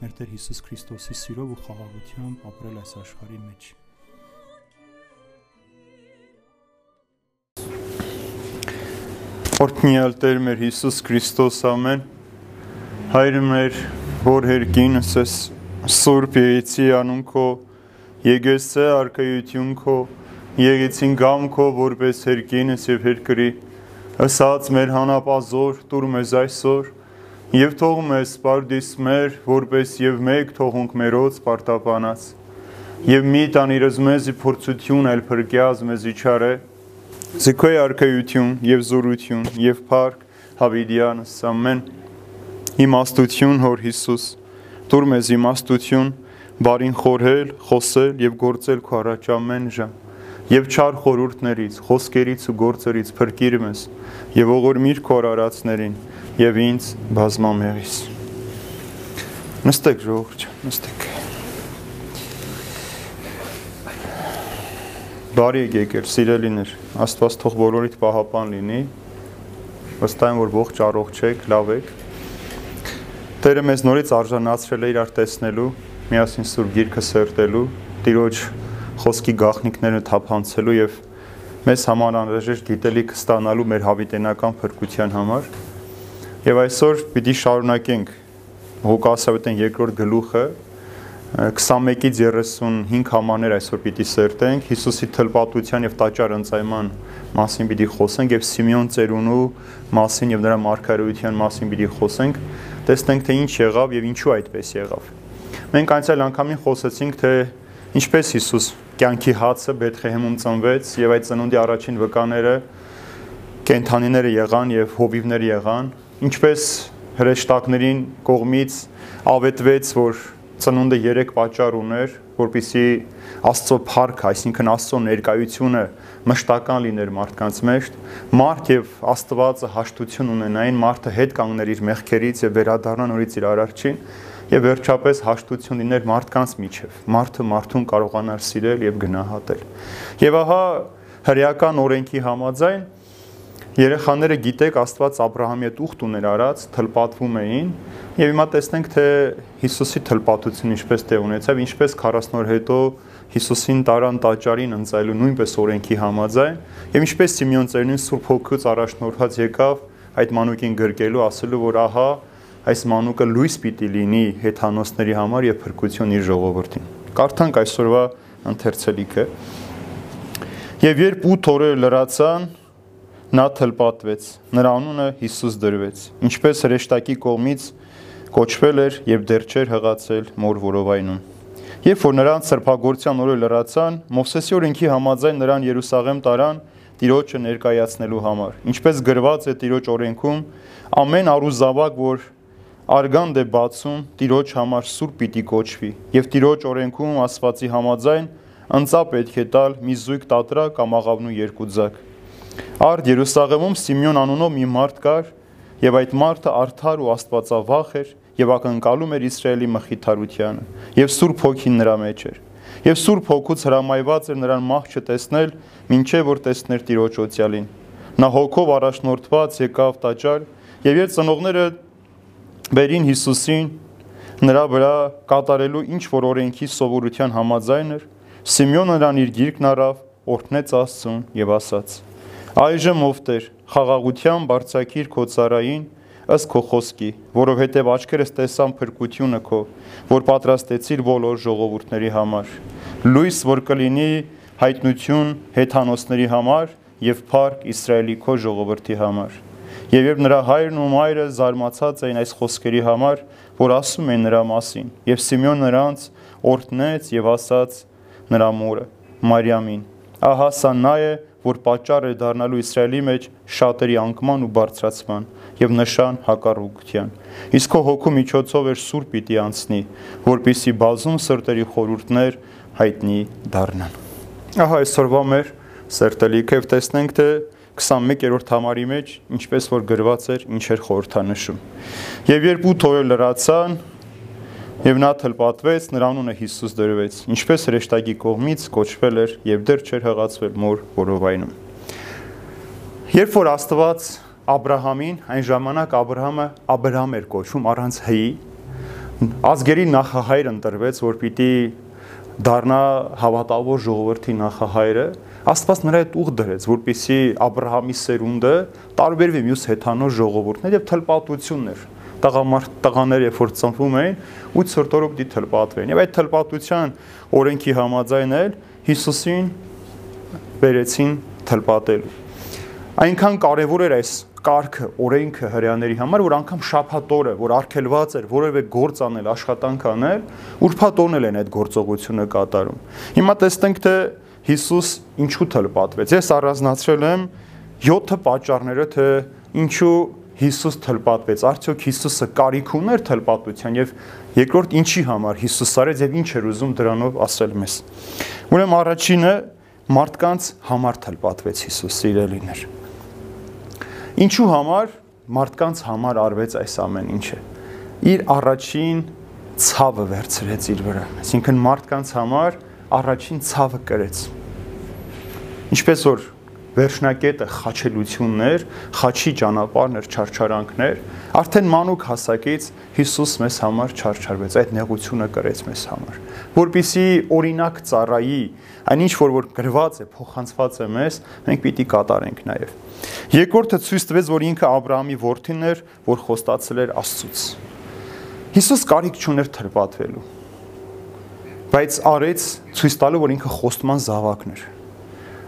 մեր Տեր Հիսուս Քրիստոսի սիրով ու խաղաղությամբ ապրել այս աշխարհի մեջ։ Օրհնյալ Տեր մեր Հիսուս Քրիստոս ամեն Հայր մեր որ հերկինս ես Սուրբ Եղեցի անուն քո Եգեսը արքայություն քո եղեցին գամ քո որպես հերկինս եւ հերկրի ըսած մեր հանապազոր տուր մեզ այսօր եւ թող մեզ սպարդիս մեր որպես եւ մեկ թողունք մերոց պարտապանած եւ մի տանիրս մեզի փորձություն այլ փրկյազ մեզի չարե զիքոյ արքայություն եւ զորություն եւ փառք հավիդյանս ամեն իմաստություն հոր Հիսուս դուր մեզ իմաստություն բարին խորհել, խոսել եւ գործել քո առաջ ամեն ժամ եւ չար խորուրդներից, խոսքերից ու գործերից փրկիր մեզ եւ ողորմիր քո արարածներին եւ ինձ բազմամեղից։ Նստեք ժողովուրդ, նստեք։ Բարի եկեք, սիրելիներ, Աստված թող բոլորիդ պահապան լինի։ Վստահ եմ, որ ողջ առողջ եք, լավ եք։ Տերը մեզ նորից արժանացրել է իրար տեսնելու, միասին Սուրբ Գիրքը սերտելու, Տիրոջ խոսքի գաղտնիքները թափանցելու եւ մեզ համար անհրաժեշտ գիտելիք ստանալու մեր հավիտենական փրկության համար։ Եվ այսօր պիտի շարունակենք Ղուկասավետեն երկրորդ գլուխը 21-ից 35 համարներ այսօր պիտի սերտենք Հիսուսի թլպատության եւ տաճար ընծայման մասին պիտի խոսենք եւ Սիմեոն ծերունու մասին եւ նրա մարգարեության մասին պիտի խոսենք տեսնենք թե ինչ եղավ եւ ինչու այդպես եղավ մենք անցյալ անգամին խոսեցինք թե ինչպես Հիսուս կյանքի հացը Բեթխեհեմում ծնվեց եւ այդ ծնունդի առաջին վկաները կենթանիները եղան եւ հովիվներ եղան ինչպես հրեշտակներին կողմից ավետվեց որ ծնունդը 3 պատճառ ուներ որpիսի Աստծո փառք, այսինքն Աստծո ներկայությունը մշտական լիներ մարդկանց մեջ, մարդ եւ Աստվածը հաշտություն ունենային, մարդը հետ կանգներ իր մեղքերից եւ վերադառնա նորից իր արարչին, եւ վերջապես հաշտություն լիներ մարդկանց միջև։ Մարդը մարդուն կարողանար սիրել եւ գնահատել։ Եվ ահա հրեական օրենքի համաձայն երեխաները գիտեք Աստված Աբ รา համի հետ ուխտ ուներ արած, թլպատվում էին, եւ հիմա տեսնենք թե Հիսուսի թլպատությունը ինչպես տեղ ունեցավ, ինչպես 40 օր հետո Հիսուսին տարան տաճարին ընծայելու նույնպես օրենքի համաձայն, եւ ինչպես Սիմեոն ծերունին Սուրբ Հոգուց առաջնորդած եկավ այդ մանուկին գրկելու, ասելու որ ահա այս մանուկը լույս պիտի լինի հեթանոսների համար եւ փրկություն իր ժողովրդին։ Կարդանք այսօրվա ընթերցելիքը։ Եվ երբ 8 օրեր լրացան, նա թլպատվեց։ Նրա անունը Հիսուս դրվեց։ Ինչպես հրեշտակի կողմից կոչվել էր եւ դեռ չէր հղացել մոր որովայնում։ Երբ որ նրանց սրբագործյան օրը լրացան, Մովսեսի օրենքի համաձայն նրան Երուսաղեմ տարան Տիրոջը ներկայացնելու համար։ Ինչպես գրված է Տիրոջ օրենքում, ամեն առուզավակ, որ արգանդ է բացում տիրոջ համար սուր պիտի կոչվի եւ տիրոջ օրենքում ասվածի համաձայն ընծա պետք է տալ մի զույգ տատրա կամ աղավնու երկու ձակ արդ Երուսաղեմում Սիմեոն անունով մի մարդ կար եւ այդ մարդը արդար ու աստվածավախ էր եւ ակնկալում էր Իսրայելի մխիթարությանը եւ Սուրբ Հոգին նրա մեջ էր եւ Սուրբ Հոգուց հրամայված էր նրան մահ չտեսնել ինչեւ որ տեսներ Տիրոջ օծյալին նա հոգով առաջնորդված եկավ տաճար եւ երբ ծնողները բերին Հիսուսին նրա վրա կատարելու ինչ որ օրենքի սովորության համաձայն էր Սիմեոնը նրան իր գիրկն առավ օրհնեց Աստծուն եւ ասաց այժմ ով Տեր խաղաղության բարձակիր քո цаրային ըստ քո խոսքի որովհետեւ աչքերս տեսան փրկությունը քո որ պատրաստեցիր բոլոր ժողովուրդների համար լույս որ կլինի հայտնություն հեթանոսների համար եւ փառք Իսրայելի քո ժողովրդի համար Եվ երբ նրա հայրն ու մայրը զարմացած էին այս խոսքերի համար, որ ասում են նրա մասին, եւ Սիմեոն նրանց օրհնեց եւ ասաց նրա մորը Մարիամին. Ահա սա նա է, որ պատճառ է դառնալու Իսրայելի մեջ շատերի անկման ու բարձրացման եւ նշան հակառակության։ Իսկ քո հոգու միջոցով էր սուր պիտի անցնի, որpիսի բազում սրտերի խորուրդներ հայտնի դառնան։ Ահա այսօրվա մեր սերտելիքը տեսնենք թե 21-րդ համարի մեջ ինչպես որ գրված էր, ինչ էր խորհրդանշում։ Եվ երբ 8 օրը լրացան, եւ նա թլպատվեց, նրա անունը Հիսուս դրվեց, ինչպես հրեշտակի կողմից կոչվել էր եւ դեռ չէր հղացվել մոր որովայնում։ Երբ որ Աստված Աբ รา համին, այն ժամանակ Աբ รา համը Աբ รา համ էր կոչվում առանց հի, ազգերի նախահայր ընտրվեց, որ պիտի դառնա հավատալով ժողովրդի նախահայրը, Աստված նրա հետ ուղ դրեց, որպիսի Աբ รา համի սերունդը տարբերվի մյուս հեթանոց ժողովուրդներ եւ թլպատություններ տղամարդ տղաներ երբ որ ծնվում էին 8 օրոք դի թլպատվեին եւ այդ թլպատության օրենքի համաձայն էլ Հիսուսին բերեցին թլպատելու այնքան կարեւոր էր այս կարգը, օրենքը հрьяաների համար, որ անգամ շափատորը, որ արգելված էր որևէ գործ անել, աշխատանք անել, ուրփատորն էլ են այդ գործողությունը կատարում։ Հիմա տեսնենք թե Հիսուս ինչու թլպատվեց։ Ես առանձնացրել եմ 7 պատճառները, թե ինչու Հիսուս թլպատվեց։ Արդյոք Հիսուսը կարիք ուներ թլպատության եւ երկրորդ ինչի համար Հիսուս արեց եւ ինչ էր ուզում դրանով ասել մեզ։ Ուրեմն առաջինը մարդկանց համար թլպատվեց Հիսուս սիրելիներ։ Ինչու համար մարդկանց համար արվեց այս ամեն ինչը։ Իր առաջին ցավը վերցրեց իր վրա։ Այսինքն մարդկանց համար առաջին ցավը կրեց։ Ինչպես որ վերջնակետը խաչելություններ, խաչի ճանապարհներ, չարչարանքներ, արդեն մանուկ հասակից Հիսուս մեզ համար չարչարվեց, այդ նեղությունը կրեց մեզ համար, որpիսի օրինակ ծառայի, այնինչ որ որ գրված է, փոխանցված է մեզ, մենք պիտի կատարենք նաև։ Երկրորդը ցույց տվեց, որ ինքը Աբ รา համի որդին էր, որ խոստացել էր Աստծուց։ Հիսուս կարիք չուներ թրպատվելու բայց արեց ցույց տալու որ ինքը խոստման զավակն էր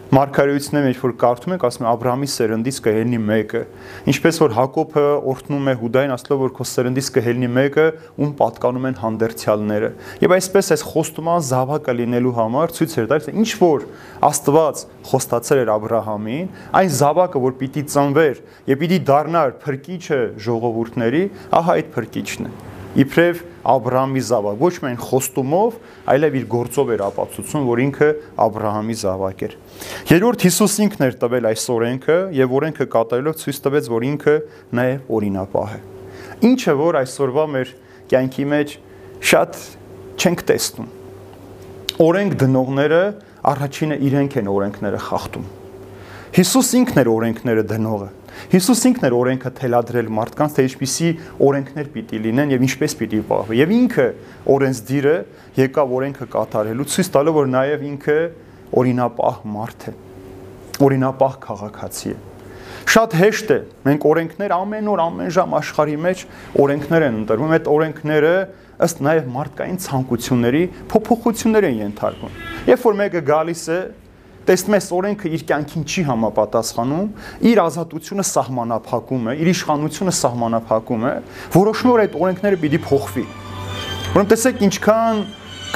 Մարգարեությունները երբ որ կարդում ենք, ասում են Աբրահամի սերնդից կհելնի մեկը։ Ինչպես որ Հակոբը օրհնում է Հուդային, ասելով որ քո սերնդից կհելնի մեկը, ում պատկանում են հանդերձյալները։ Եվ այսպես այս խոստման զավակը լինելու համար ցույց էր տալիս, ինչ որ Աստված խոստացել էր Աբրահամին, այն զավակը, որ պիտի ծնվեր եւ պիտի դառնար փրկիչը ժողովուրդների, ահա այդ փրկիչն է իբրև Աբ รา համի զավակ, ոչ միայն խոստումով, այլև իր գործով էր ապացուցում, որ ինքը Աբ รา համի զավակ էր։ Երրորդ Հիսուս ինքն էր տվել այս օրենքը եւ օրենքը կատարելով ցույց տվեց, որ ինքը նաեւ օրինապահ է։ Ինչը որ այսօրվա մեր կյանքի մեջ շատ չենք տեսնում։ Օրենք դնողները առաջինը իրենք են օրենքները խախտում։ Հիսուս ինքն էր օրենքները դնողը Հիսուս ինքն էր օրենքը թելադրել մարդկանց, թե ինչպիսի օրենքներ պիտի լինեն եւ ինչպես պիտի պահվի։ Եվ ինքը օրենսդիրը եկավ օրենքը կատարելու, ցույց տալով, որ նաեւ ինքը օրինապահ մարդ է։ Օրինապահ քաղաքացի է։ Շատ հեշտ է։ Մենք օրենքներ ամեն օր, ամեն ժամ աշխարհի մեջ օրենքներ են ընտրվում։ Այդ օրենքները ըստ նաև մարդկային ցանկությունների փոփոխություններ են ենթարկվում։ Երբ որ մեկը գալիս է տեսնում ես օրենքը իր կյանքին չի համապատասխանում, իր ազատությունը սահմանափակում է, իր իշխանությունը սահմանափակում է, որոշում որ այդ օրենքները պիտի փոխվի։ Ուրեմն տեսեք ինչքան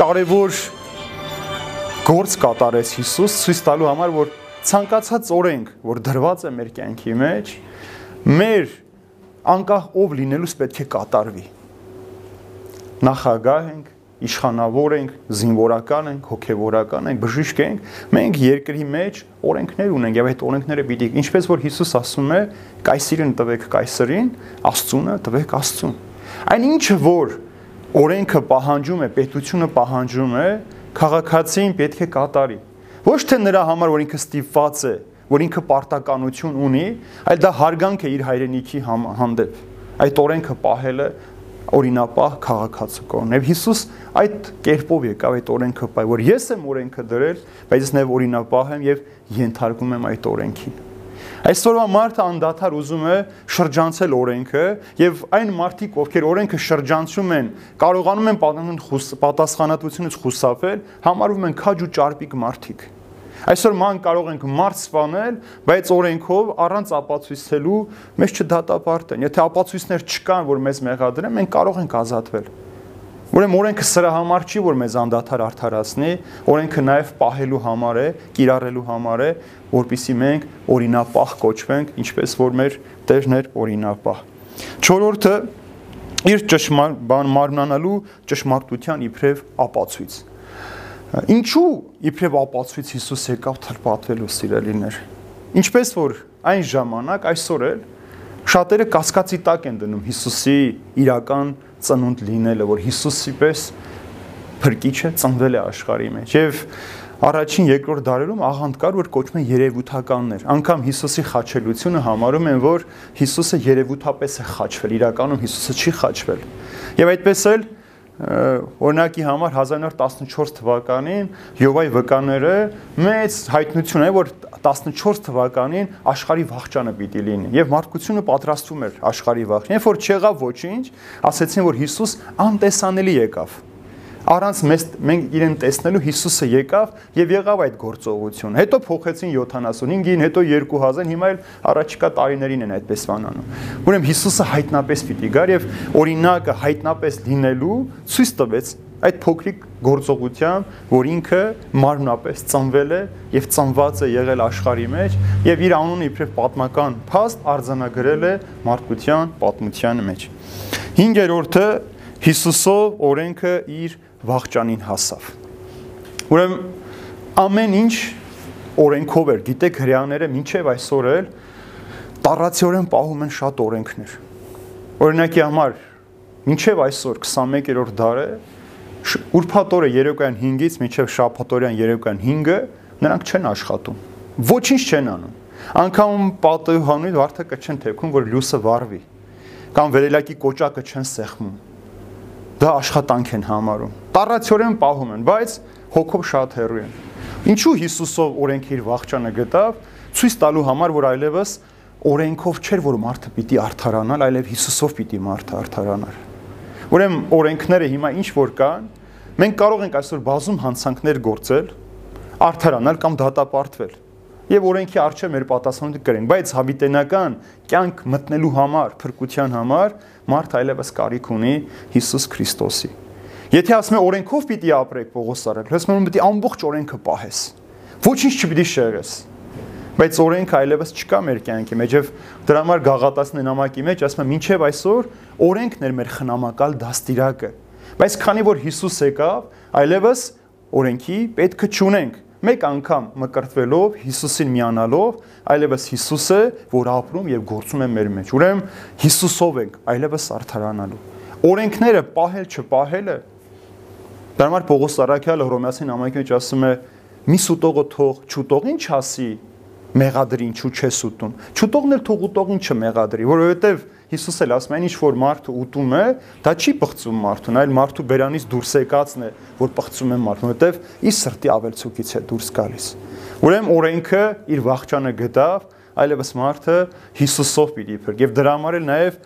կարևոր գործ կատարեց Հիսուս ցույց տալու համար, որ ցանկացած օրենք, որ դրված է մեր կյանքի մեջ, մեր անկախ ով լինելուց պետք է կատարվի։ Նախագահ ենք, իշխանավոր ենք, զինվորական ենք, հոգևորական ենք, բժիշկ ենք, մենք երկրի մեջ օրենքներ ունենք եւ այդ օրենքները պիտի ինչպես որ Հիսուս ասում է, կայսիրին տվեք կայսրին, Աստծունը տվեք Աստծուն։ Այն ինչը որ օրենքը պահանջում է, պետությունը պահանջում է, քաղաքացին պետք է կատարի։ Ոչ թե նրա համար, որ ինքը ստիպված է, որ ինքը պարտականություն ունի, այլ դա հարգանք է իր հայրենիքի հանդեպ։ Այդ օրենքը պահելը օրինապահ քաղաքացիական։ Եվ Հիսուս այդ կերպով եկավ այդ օրենքը բայ, որ ես եմ օրենքը դրել, բայց ես նաև օրինապահ եմ եւ ենթարկում եմ այդ օրենքին։ Այսօրվա մարդը անդադար ուզում է շրջանցել օրենքը եւ այն մարդիկ, ովքեր օրենքը շրջանցում են, կարողանում են պատասխանատվությունից խուսափել, համարվում են քաջ ու ճարպիկ մարդիկ։ Այսօր ման կարող ենք մարդ սպանել, բայց օրենքով առանց ապացույցելու մեզ չդատապարտեն։ Եթե ապացույցներ չկան, որ մեզ մեղադրեն, մենք կարող ենք ազատվել։ Ուրեմն օրենքը սրա համար չի, որ մեզ անդադար արդարացնի, օրենքը նաև պահելու համար է, կիրառելու համար է, որpիսի մենք օրինապահ կոչվենք, ինչպես որ մեր Տերն էր օրինապահ։ Չորրորդը իր ճշմարտ բան մարմնանալու ճշմարտության իբրև ապացույց Ինչու իբրև ապացույց Հիսուս եկավ թրպատվելու սիրելիներ։ Ինչպես որ այն ժամանակ այսօր էլ շատերը կասկածի տակ են դնում Հիսուսի իրական ծնունդ լինելը, որ Հիսուսի պես փրկիչը ծնվել է աշխարհի մեջ։ Եվ առաջին երկրորդ դարերում աղանդ կար, որ կոչվում են երևութականներ։ Անկամ Հիսուսի խաչելությունը համարում են, որ Հիսուսը երևութապես է խաչվել, իրականում Հիսուսը չի խաչվել։ Եվ այդպես էլ օրինակի համար 1914 թվականին Յովայ վկաները մեծ հայտնություն է որ 14 թվականին աշխարհի վաղճանը պիտի լինի եւ մարդկությունը պատրաստվում էր աշխարհի վաղճան երբ որ չեղավ ոչինչ ասեցին որ Հիսուս անտեսանելի եկավ առանց մեզ մենք իրեն տեսնելու Հիսուսը եկավ եւ եղավ այդ գործողություն։ Հետո փոխեցին 75-ին, հետո 2000, հիմա էլ առաջիկա տարիներին են այդպես վանանում։ Ուրեմն Հիսուսը հայտնապես պիտի գար եւ օրինակը հայտնապես լինելու ցույց տվեց այդ փոքրիկ գործողությամբ, որ ինքը մարմնապես ծնվել է եւ ծնված է եղել աշխարհի մեջ եւ իր անունը իբրև պատմական փաստ արձանագրել է մարդկության պատմության մեջ։ 5-րդը Հիսուսով օրենքը իր վաղճանին հասավ։ Ուրեմն ամեն ինչ օրենքով էր, գիտեք հрьяաները մինչև այսօր էլ տարածիորեն պահում են շատ օրենքներ։ Օրինակի համար մինչև այսօր 21-րդ դարը ուրբաթ օրը երեկոյան 5-ից մինչև շաբաթօրյան երեկոյան 5-ը նրանք չեն աշխատում։ Ոչինչ չեն անում։ Անկամ պատահանույթ վարդակը չեն թեքում, որ լույսը վառվի կամ վերելակի կոճակը չեն սեղմում դա աշխատանք են համարում։ Տարածորեն պահում են, բայց հոգով շատ հեռու են։ Ինչու Հիսուսով օրենքի իր վաղճանը գտավ, ցույց տալու համար, որ այլևս օրենքով չէր, որ մարդը պիտի արդարանալ, այլև Հիսուսով պիտի մարդը արդարանար։ Ուրեմն օրենքները հիմա ինչ որ կան, մենք կարող ենք այսօր բազում հանցանքներ գործել, արդարանալ կամ դատապարտվել եւ օրենքի արժե մեր պատասխանատու կրենք, բայց հավիտենական կյանք մտնելու համար, փրկության համար մարդ այլևս կարիք ունի Հիսուս Քրիստոսի։ Եթե ասում է օրենքով պիտի ապրեք Պողոս արել, եմ պիտի ամբողջ օրենքը պահես։ Ոչինչ չպիտի շեղես։ Բայց օրենքը այլևս չկա մեր կյանքի մեջ եւ դրա համար գաղատասն նամակի մեջ ասում է մինչեւ այսօր օրենքն էր մեր խնամակալ դաստիարակը։ Բայց քանի որ Հիսուս եկավ, այլևս օրենքի պետքը չունենք մեկ անգամ մկրտվելով, Հիսուսին միանալով, այլևս Հիսուսը, որ ապրում եւ գործում է մեր մեջ։ Ուրեմն Հիսուսով ենք այլևս արդարանալու։ Օրենքները պահել չպահելը Դրա համար Պողոս Արաքյալը Հռոմեացի նամակի մեջ ասում է՝ «Մի սուտողը թող չուտող ինչ ասի, մեղադրի ինչու չես ուտում։ Չուտողն էլ թող ուտողին չմեղադրի, որովհետև Հիսուս էլ ասում է, ինչ որ մարդը ուտում է, դա չի պղծում մարդուն, այլ մարդու բերանից դուրս եկածն է, որ պղծում է մարդուն, որովհետև իր սրտի ավելցուկից է դուրս գալիս։ Ուրեմն օրենքը իր վաղճանը գտավ, այլևս մարդը Հիսուսով պիտի փրկ եւ դրա համար էլ նաեւ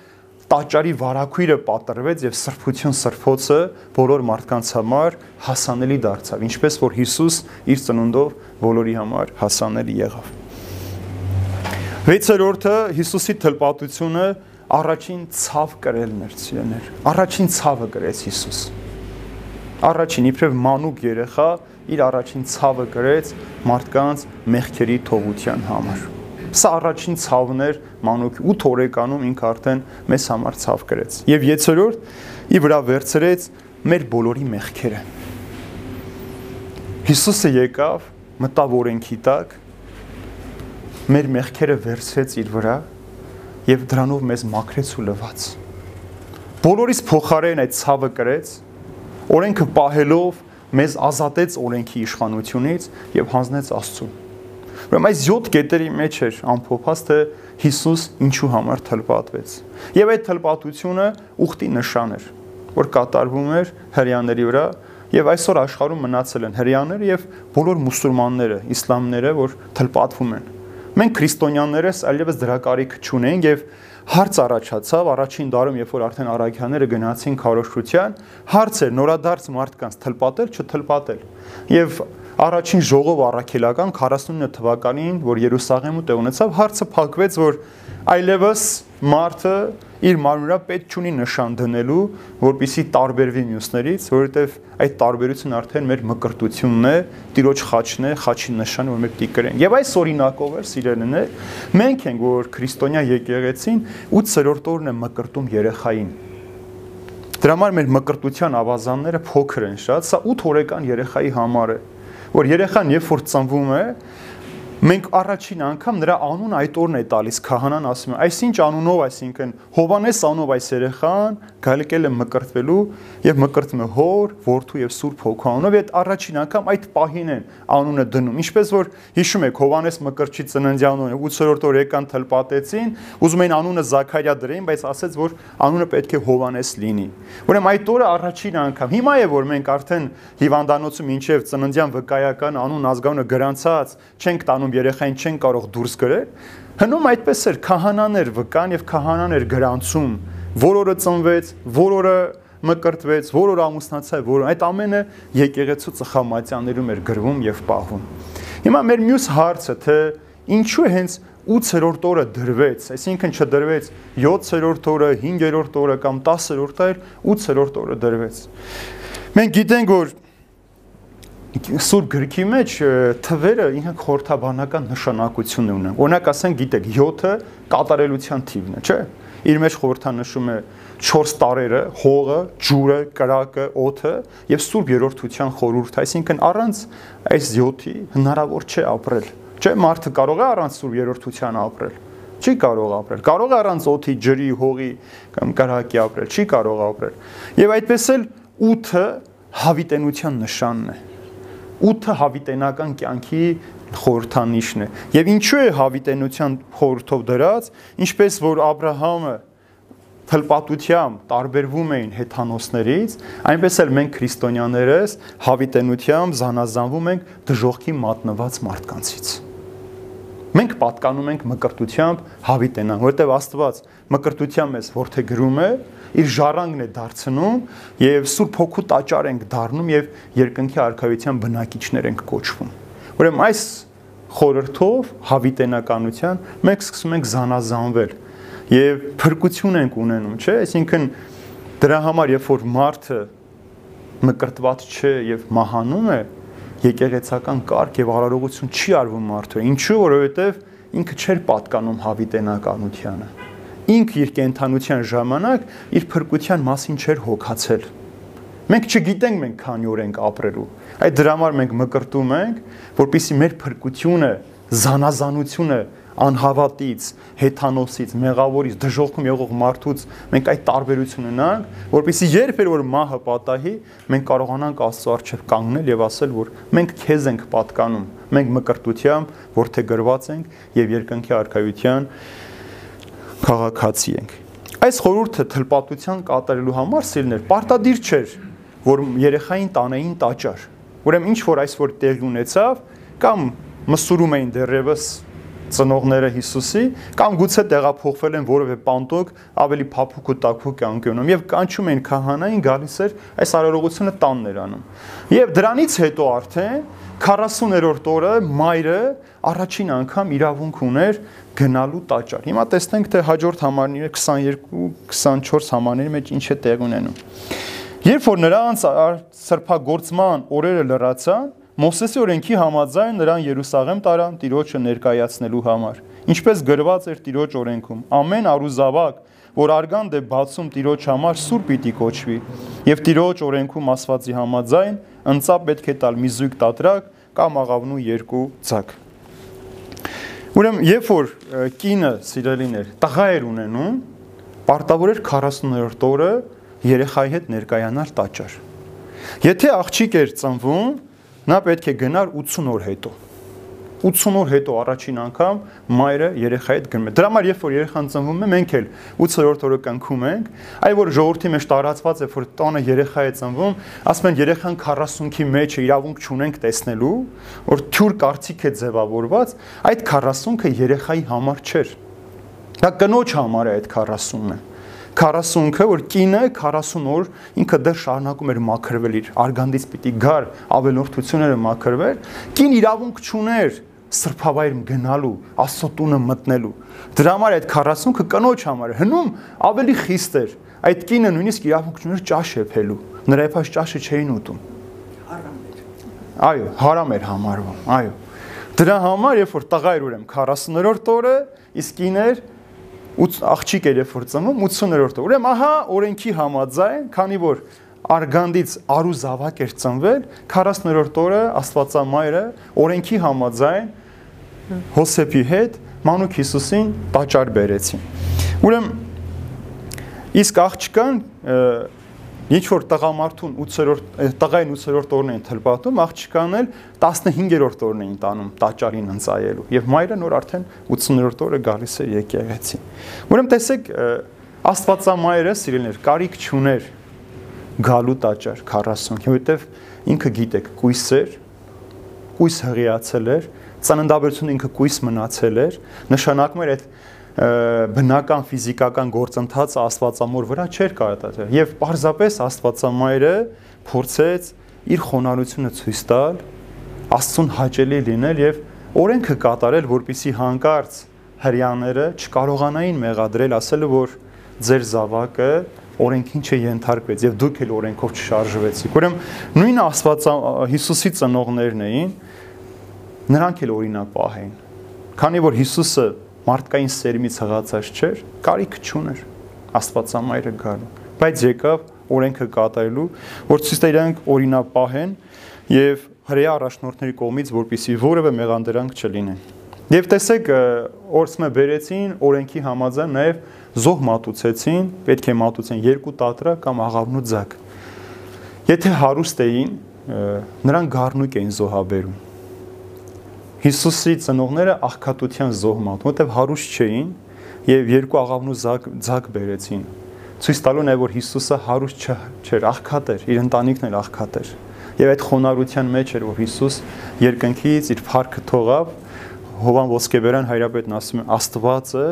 տաճարի վարակույրը պատրվեց եւ սրբություն սրբոցը բոլոր մարդկանց համար հասանելի դարձավ, ինչպես որ Հիսուս իր ծնունդով բոլորի համար հասանելի եղավ։ Վեցերորդը Հիսուսի թլպատությունը առաջին ցավ կրելն էր ցիներ։ Առաջին ցավը կրեց Հիսուս։ Առաջին իբրև մանուկ երեխա իր առաջին ցավը կրեց մարդկանց մեղքերի թողության համար։ Սա առաջին ցավն էր մանուկ 8 օրեկանում ինքը արդեն մեզ համար ցավ կրեց։ Եվ եცորորդ ի վրա վերցրեց մեր բոլորի մեղքերը։ Հիսուսը եկավ, մտավ օրենքի տակ, մեր մեղքերը վերցրեց իր վրա եւ դրանով մեզ մաքրեց ու լվաց։ Բոլորիս փոխարեն այդ ցավը կրեց, օրենքը պահելով մեզ ազատեց օրենքի իշխանությունից եւ հանձնեց Աստծուն։ Ուրեմն այս 7 կետերի մեջ էր ամփոփած թե Հիսուս ինչու համար թլպատվեց։ Եվ այդ թլպատությունը ուխտի նշան էր, որ կատարվում էր հрьяաների վրա եւ այսօր աշխարհում մնացել են հрьяաներ եւ բոլոր մուսուլմանները, իսլամները, որ թլպատվում են Մենք քրիստոնյաներս այլևս դրա կարիք չունենք եւ հարց առաջացավ առաջին դարում, երբ որ արդեն արաքյաները գնացին քարոշչության, հարց էր նորադարձ մարդկանց թլպատել, չթլպատել։ Եվ առաջին ժողով առաքելական 49 թվականին, որ Երուսաղեմում տեղ ունեցավ, հարցը փակվեց, որ այլևս մարդը իր մարմնրա պետք չունի նշան դնելու, որpիսի տարբերվի մյուսներից, որովհետև այդ տարբերությունը արդեն մեր մկրտությունն է, տիրոջ խաչն է, խաչի նշանը, որ մենք պիտի կրենք։ Եվ այս օրինակով էր սիրելիներ, մենք ենք, որ քրիստոնյա եկեղեցին 8-րդ օրն է մկրտում երեխային։ Դրա համար մեր մկրտության ավազանները փոքր են շատ, սա 8 օրեկան երեխայի համար է, որ երեխան երբ որ ծնվում է, մենք առաջին անգամ նրա անուն այդ օրն է տալիս քահանան ասում է այսինչ անունով այսինքն Հովանես անունով այս երեխան գալեկել է մկրտվելու եւ մկրտում է հոր, որդու եւ Սուրբ Հոգու անունով այդ առաջին անգամ այդ պահին են անունը դնում ինչպես որ հիշում եք Հովանես մկրտչի ծննդյան օրը 8-րդ օր եկան թլպատեցին ուզում էին անունը Զաքարիա դրեին բայց ասեց որ անունը պետք է Հովանես լինի ուրեմն այդ օրը առաջին անգամ հիմա է որ մենք արդեն հիվանդանոցում ինչև ծննդյան վկայական անուն ազգանունը գրանցած չենք տանում անում երեխային չեն կարող դուրս գրել, հնում այդպես էր քահանաներ վկան եւ քահանաներ գրանցում, որ օրը ծնվեց, որ օրը մկրտվեց, որ օր ամուսնացա, որ այդ ամենը եկեղեցու ծխամատյաններում էր գրվում եւ պահվում։ Հիմա մեր մյուս հարցը թե ինչու հենց 8-րդ օրը դրվեց, այսինքն չդրվեց 7-րդ օրը, 5-րդ օրը կամ 10-րդ օրը, 8-րդ օրը դրվեց։ Մենք գիտենք, որ Սուրբ գրքի մեջ թվերը ինքն խորթաբանական նշանակություն ունեն։ Օրինակ ասենք, գիտեք, 7-ը կատարելության թիվն է, չէ՞։ Իր մեջ խորհրդանշում է 4 տարերը, հողը, ջուրը, կրակը, օդը եւ Սուրբ երրորդության խորհուրդ, այսինքն առանց այս 7-ի հնարավոր չէ ապրել։ Չէ, մարդը կարող է առանց Սուրբ երրորդության ապրել չի կարող ապրել։ Կարող է առանց օդի, ջրի, հողի կամ կրակի ապրել, չի կարող ապրել։ Եվ այդպես էլ 8-ը հավիտենության նշանն է 8-ը հավիտենական կյանքի խորհրդանիշն է։ Եվ ինչու է հավիտենության խորհրդով դրած, ինչպես որ Աբ รา համը թլպատությամբ տարբերվում էին հեթանոսներից, այնպես էլ մենք քրիստոնյաներս հավիտենությամբ զանազանվում ենք դժողքի մատնված մարդկանցից։ Մենք պատկանում ենք մկրտությամբ հավիտենան, որտեղ Աստված մկրտությամբ էս որթե գրում է, որ իր ժառանգն է դարձնում եւ Սուրբ Հոգու տաճար ենք դառնում եւ երկնքի արքայության բնակիչներ ենք կոչվում։ Ուրեմն այս խորհրդով հավիտենականության մենք սկսում ենք զանազանվել եւ փրկություն ենք ունենում, չէ՞, այսինքն դրա համար երբ որ մարդը մկրտված չէ եւ մահանում է, եկեղեցական կարգ եւ արարողություն չի արվում մարդու։ Ինչու՞ որովհետեւ ինքը չէր պատկանում հավիտենականությանը ինք իր կենթանության ժամանակ իր փրկության մասին չէր հոգացել։ Մենք չգիտենք մենք քանի օր ենք ապրելու։ Այդ դրա համար մենք մկրտում ենք, որpիսի մեր փրկությունը, զանազանությունը անհավատից, հեթանոսից, մեղավորից, դժողքում եղող մարդուց մենք այդ տարբերությունը ունենք, որpիսի երբ էր որ մահը պատահի, մենք կարողանանք Աստծո առջև կանգնել եւ ասել, որ մենք քեզ ենք պատկանում, մենք մկրտությամբ, որ թե գրված ենք եւ երկնքի արքայության քաղաքացի ենք։ Այս խորհուրդը թլպատության կատարելու համար սիրներ պարտադիր չէր, որ երեխային տանեին տաճար։ Ուրեմն ինչ որ այս որ տեղ ունեցավ, կամ մսուրում էին դեռևս ծնողները Հիսուսի կամ գուցե տեղափոխվել են որևէ պանտոկ ավելի փափուկ ու տաքուկ կյանքում եւ կանչում էին քահանային գալիս էր այս արարողությունը տաններ անում եւ դրանից հետո արդեն 40-րդ օրը մայրը առաջին անգամ իրավունք ուներ գնալու տաճար։ Հիմա տեսնենք թե հաջորդ համարները 22-24 համարների մեջ ինչ է տեղ ունենում։ Երբ որ նրանց սրբագործման օրերը լրացան, Մովսեսի օրենքի համաձայն նրան Երուսաղեմ տարան Տիրոջը ներկայացնելու համար։ Ինչպես գրված էր Տիրոջ օրենքում, ամեն առուզավակ, որ արգանդ է բացում Տիրոջ համար, սուր պիտի կոչվի։ Եվ Տիրոջ օրենքում ասվածի համաձայն ընծա պետք է տալ մի զույգ տատրակ կամ աղավնու երկու ցակ։ Ուրեմն, երբ որ կինը սիրելիներ տղա էր ունենում, պարտավոր էր 40-րդ օրը երեխայի հետ ներկայանալ տաճար։ Եթե աղջիկ էր ծնվում, նա պետք է գնար 80 օր հետո։ 80 օր հետո առաջին անգամ մայրը երեխայի հետ գնում է։ Դրա համար երբ որ երեխան ծնվում է, մենք էլ 8-րդ օրը կնքում ենք, այ որ ժողովրդի մեջ տարածված է, որ տանը երեխա է ծնվում, ասում են երեխան 40-ի մեջ է, իրավունք չունենք տեսնելու, որ թյուր կարծիք է ձևավորված, այդ 40-ը երեխայի համար չէր։ Դա կնոջ համար է այդ 40-ը։ 40-ը, որ կինը 40 օր ինքը դեռ շարունակում էր մաքրվել իր արգանդից պիտի գար ավելորդությունները մաքրվել, կին իրավունք չուներ սրբավայր գնալու, Աստծո տունը մտնելու։ Դրա համար այդ 40-ը կնոջ համար հնում ավելի խիստ էր։ Այդ կինը նույնիսկ իրավունք չուներ ճաշ եփելու։ Նրա եփած ճաշը չէին ուտում։ Հարամ էր։ Այո, հարամ էր համարվում։ Այո։ Դրա համար, երբ որ տղա էր ուրեմն 40-րդ օրը, իսկ կիներ աղջիկ էր երբ որ ծնվում 80-րդ օր։ Ուրեմն ահա օրենքի համաձայն, քանի որ արգանդից արու զավակ էր ծնվել 40-րդ օրը Աստվածամայրը օրենքի համաձայն Հոսեփի հետ Մանուկ Հիսուսին տաճար բերեցին։ Ուրեմն իսկ աղջկան ինչ որ տղամարդուն 8-րդ տղային 8-րդ օրն են թլպատում, աղջկան էլ 15-րդ օրն էին տանում տաճարին ընծայելու եւ մայրը նոր արդեն 80-րդ օրը գալիս էր եկեղեցի։ Ուրեմն տեսեք Աստվածամայրը սիրելիներ կարիք չուներ գալու տաճար 40, որովհետև ինքը գիտեք, կույս էր, կույս հղիացել էր, ծննդաբերությունը ինքը կույս մնացել էր, նշանակում էր այդ բնական ֆիզիկական գործընթացը աստվածամոր վրա չէր կարդացել եւ պարզապես աստվածամայրը փորձեց իր խոնարհությունը ցույց տալ աստծուն հաճելի լինել եւ օրենքը կատարել որպիսի հանկարծ հрьяաները չկարողանային մեղադրել ասելը որ ձեր զավակը օրենքին չենթարկվեց եւ դուք էլ օրենքով չշարժվեցիք ուրեմն նույնը Աստված Հիսուսի ծնողներն էին նրանք էլ օրինակ պահեին քանի որ Հիսուսը մարդկային սերմից հղացած չէր, կարիք չուներ Աստվածամայրը գալու, բայց եկավ օրենքը կատարելու, որ ցույց տա իրանք օրինակ պահեն եւ հրեա առաջնորդների կողմից որպիսի որևէ մեղանդրանք չլինեն։ Եվ տեսեք, օրսմը բերեցին օրենքի համաձայն նաև զոհ մատուցեցին, պետք է մատուցեն երկու տատրա կամ աղավնու ձակ։ Եթե հարուստ էին, նրանք գառնուկ էին զոհաբերում։ Հիսուսի ծնողները աղքատության զոհ մատ, որտեվ հարուստ չէին եւ երկու աղավնու զակ զակ բերեցին։ Ցույց տալու է որ Հիսուսը հարուստ չէր, աղքատ էր, իր ընտանիքն էլ աղքատ էր։ Եվ այդ խոնարհության մեջ էր որ Հիսուս երկնքից իր փառքը թողավ, Հովան Ոսկեբերան հայրապետն ասում է Աստվածը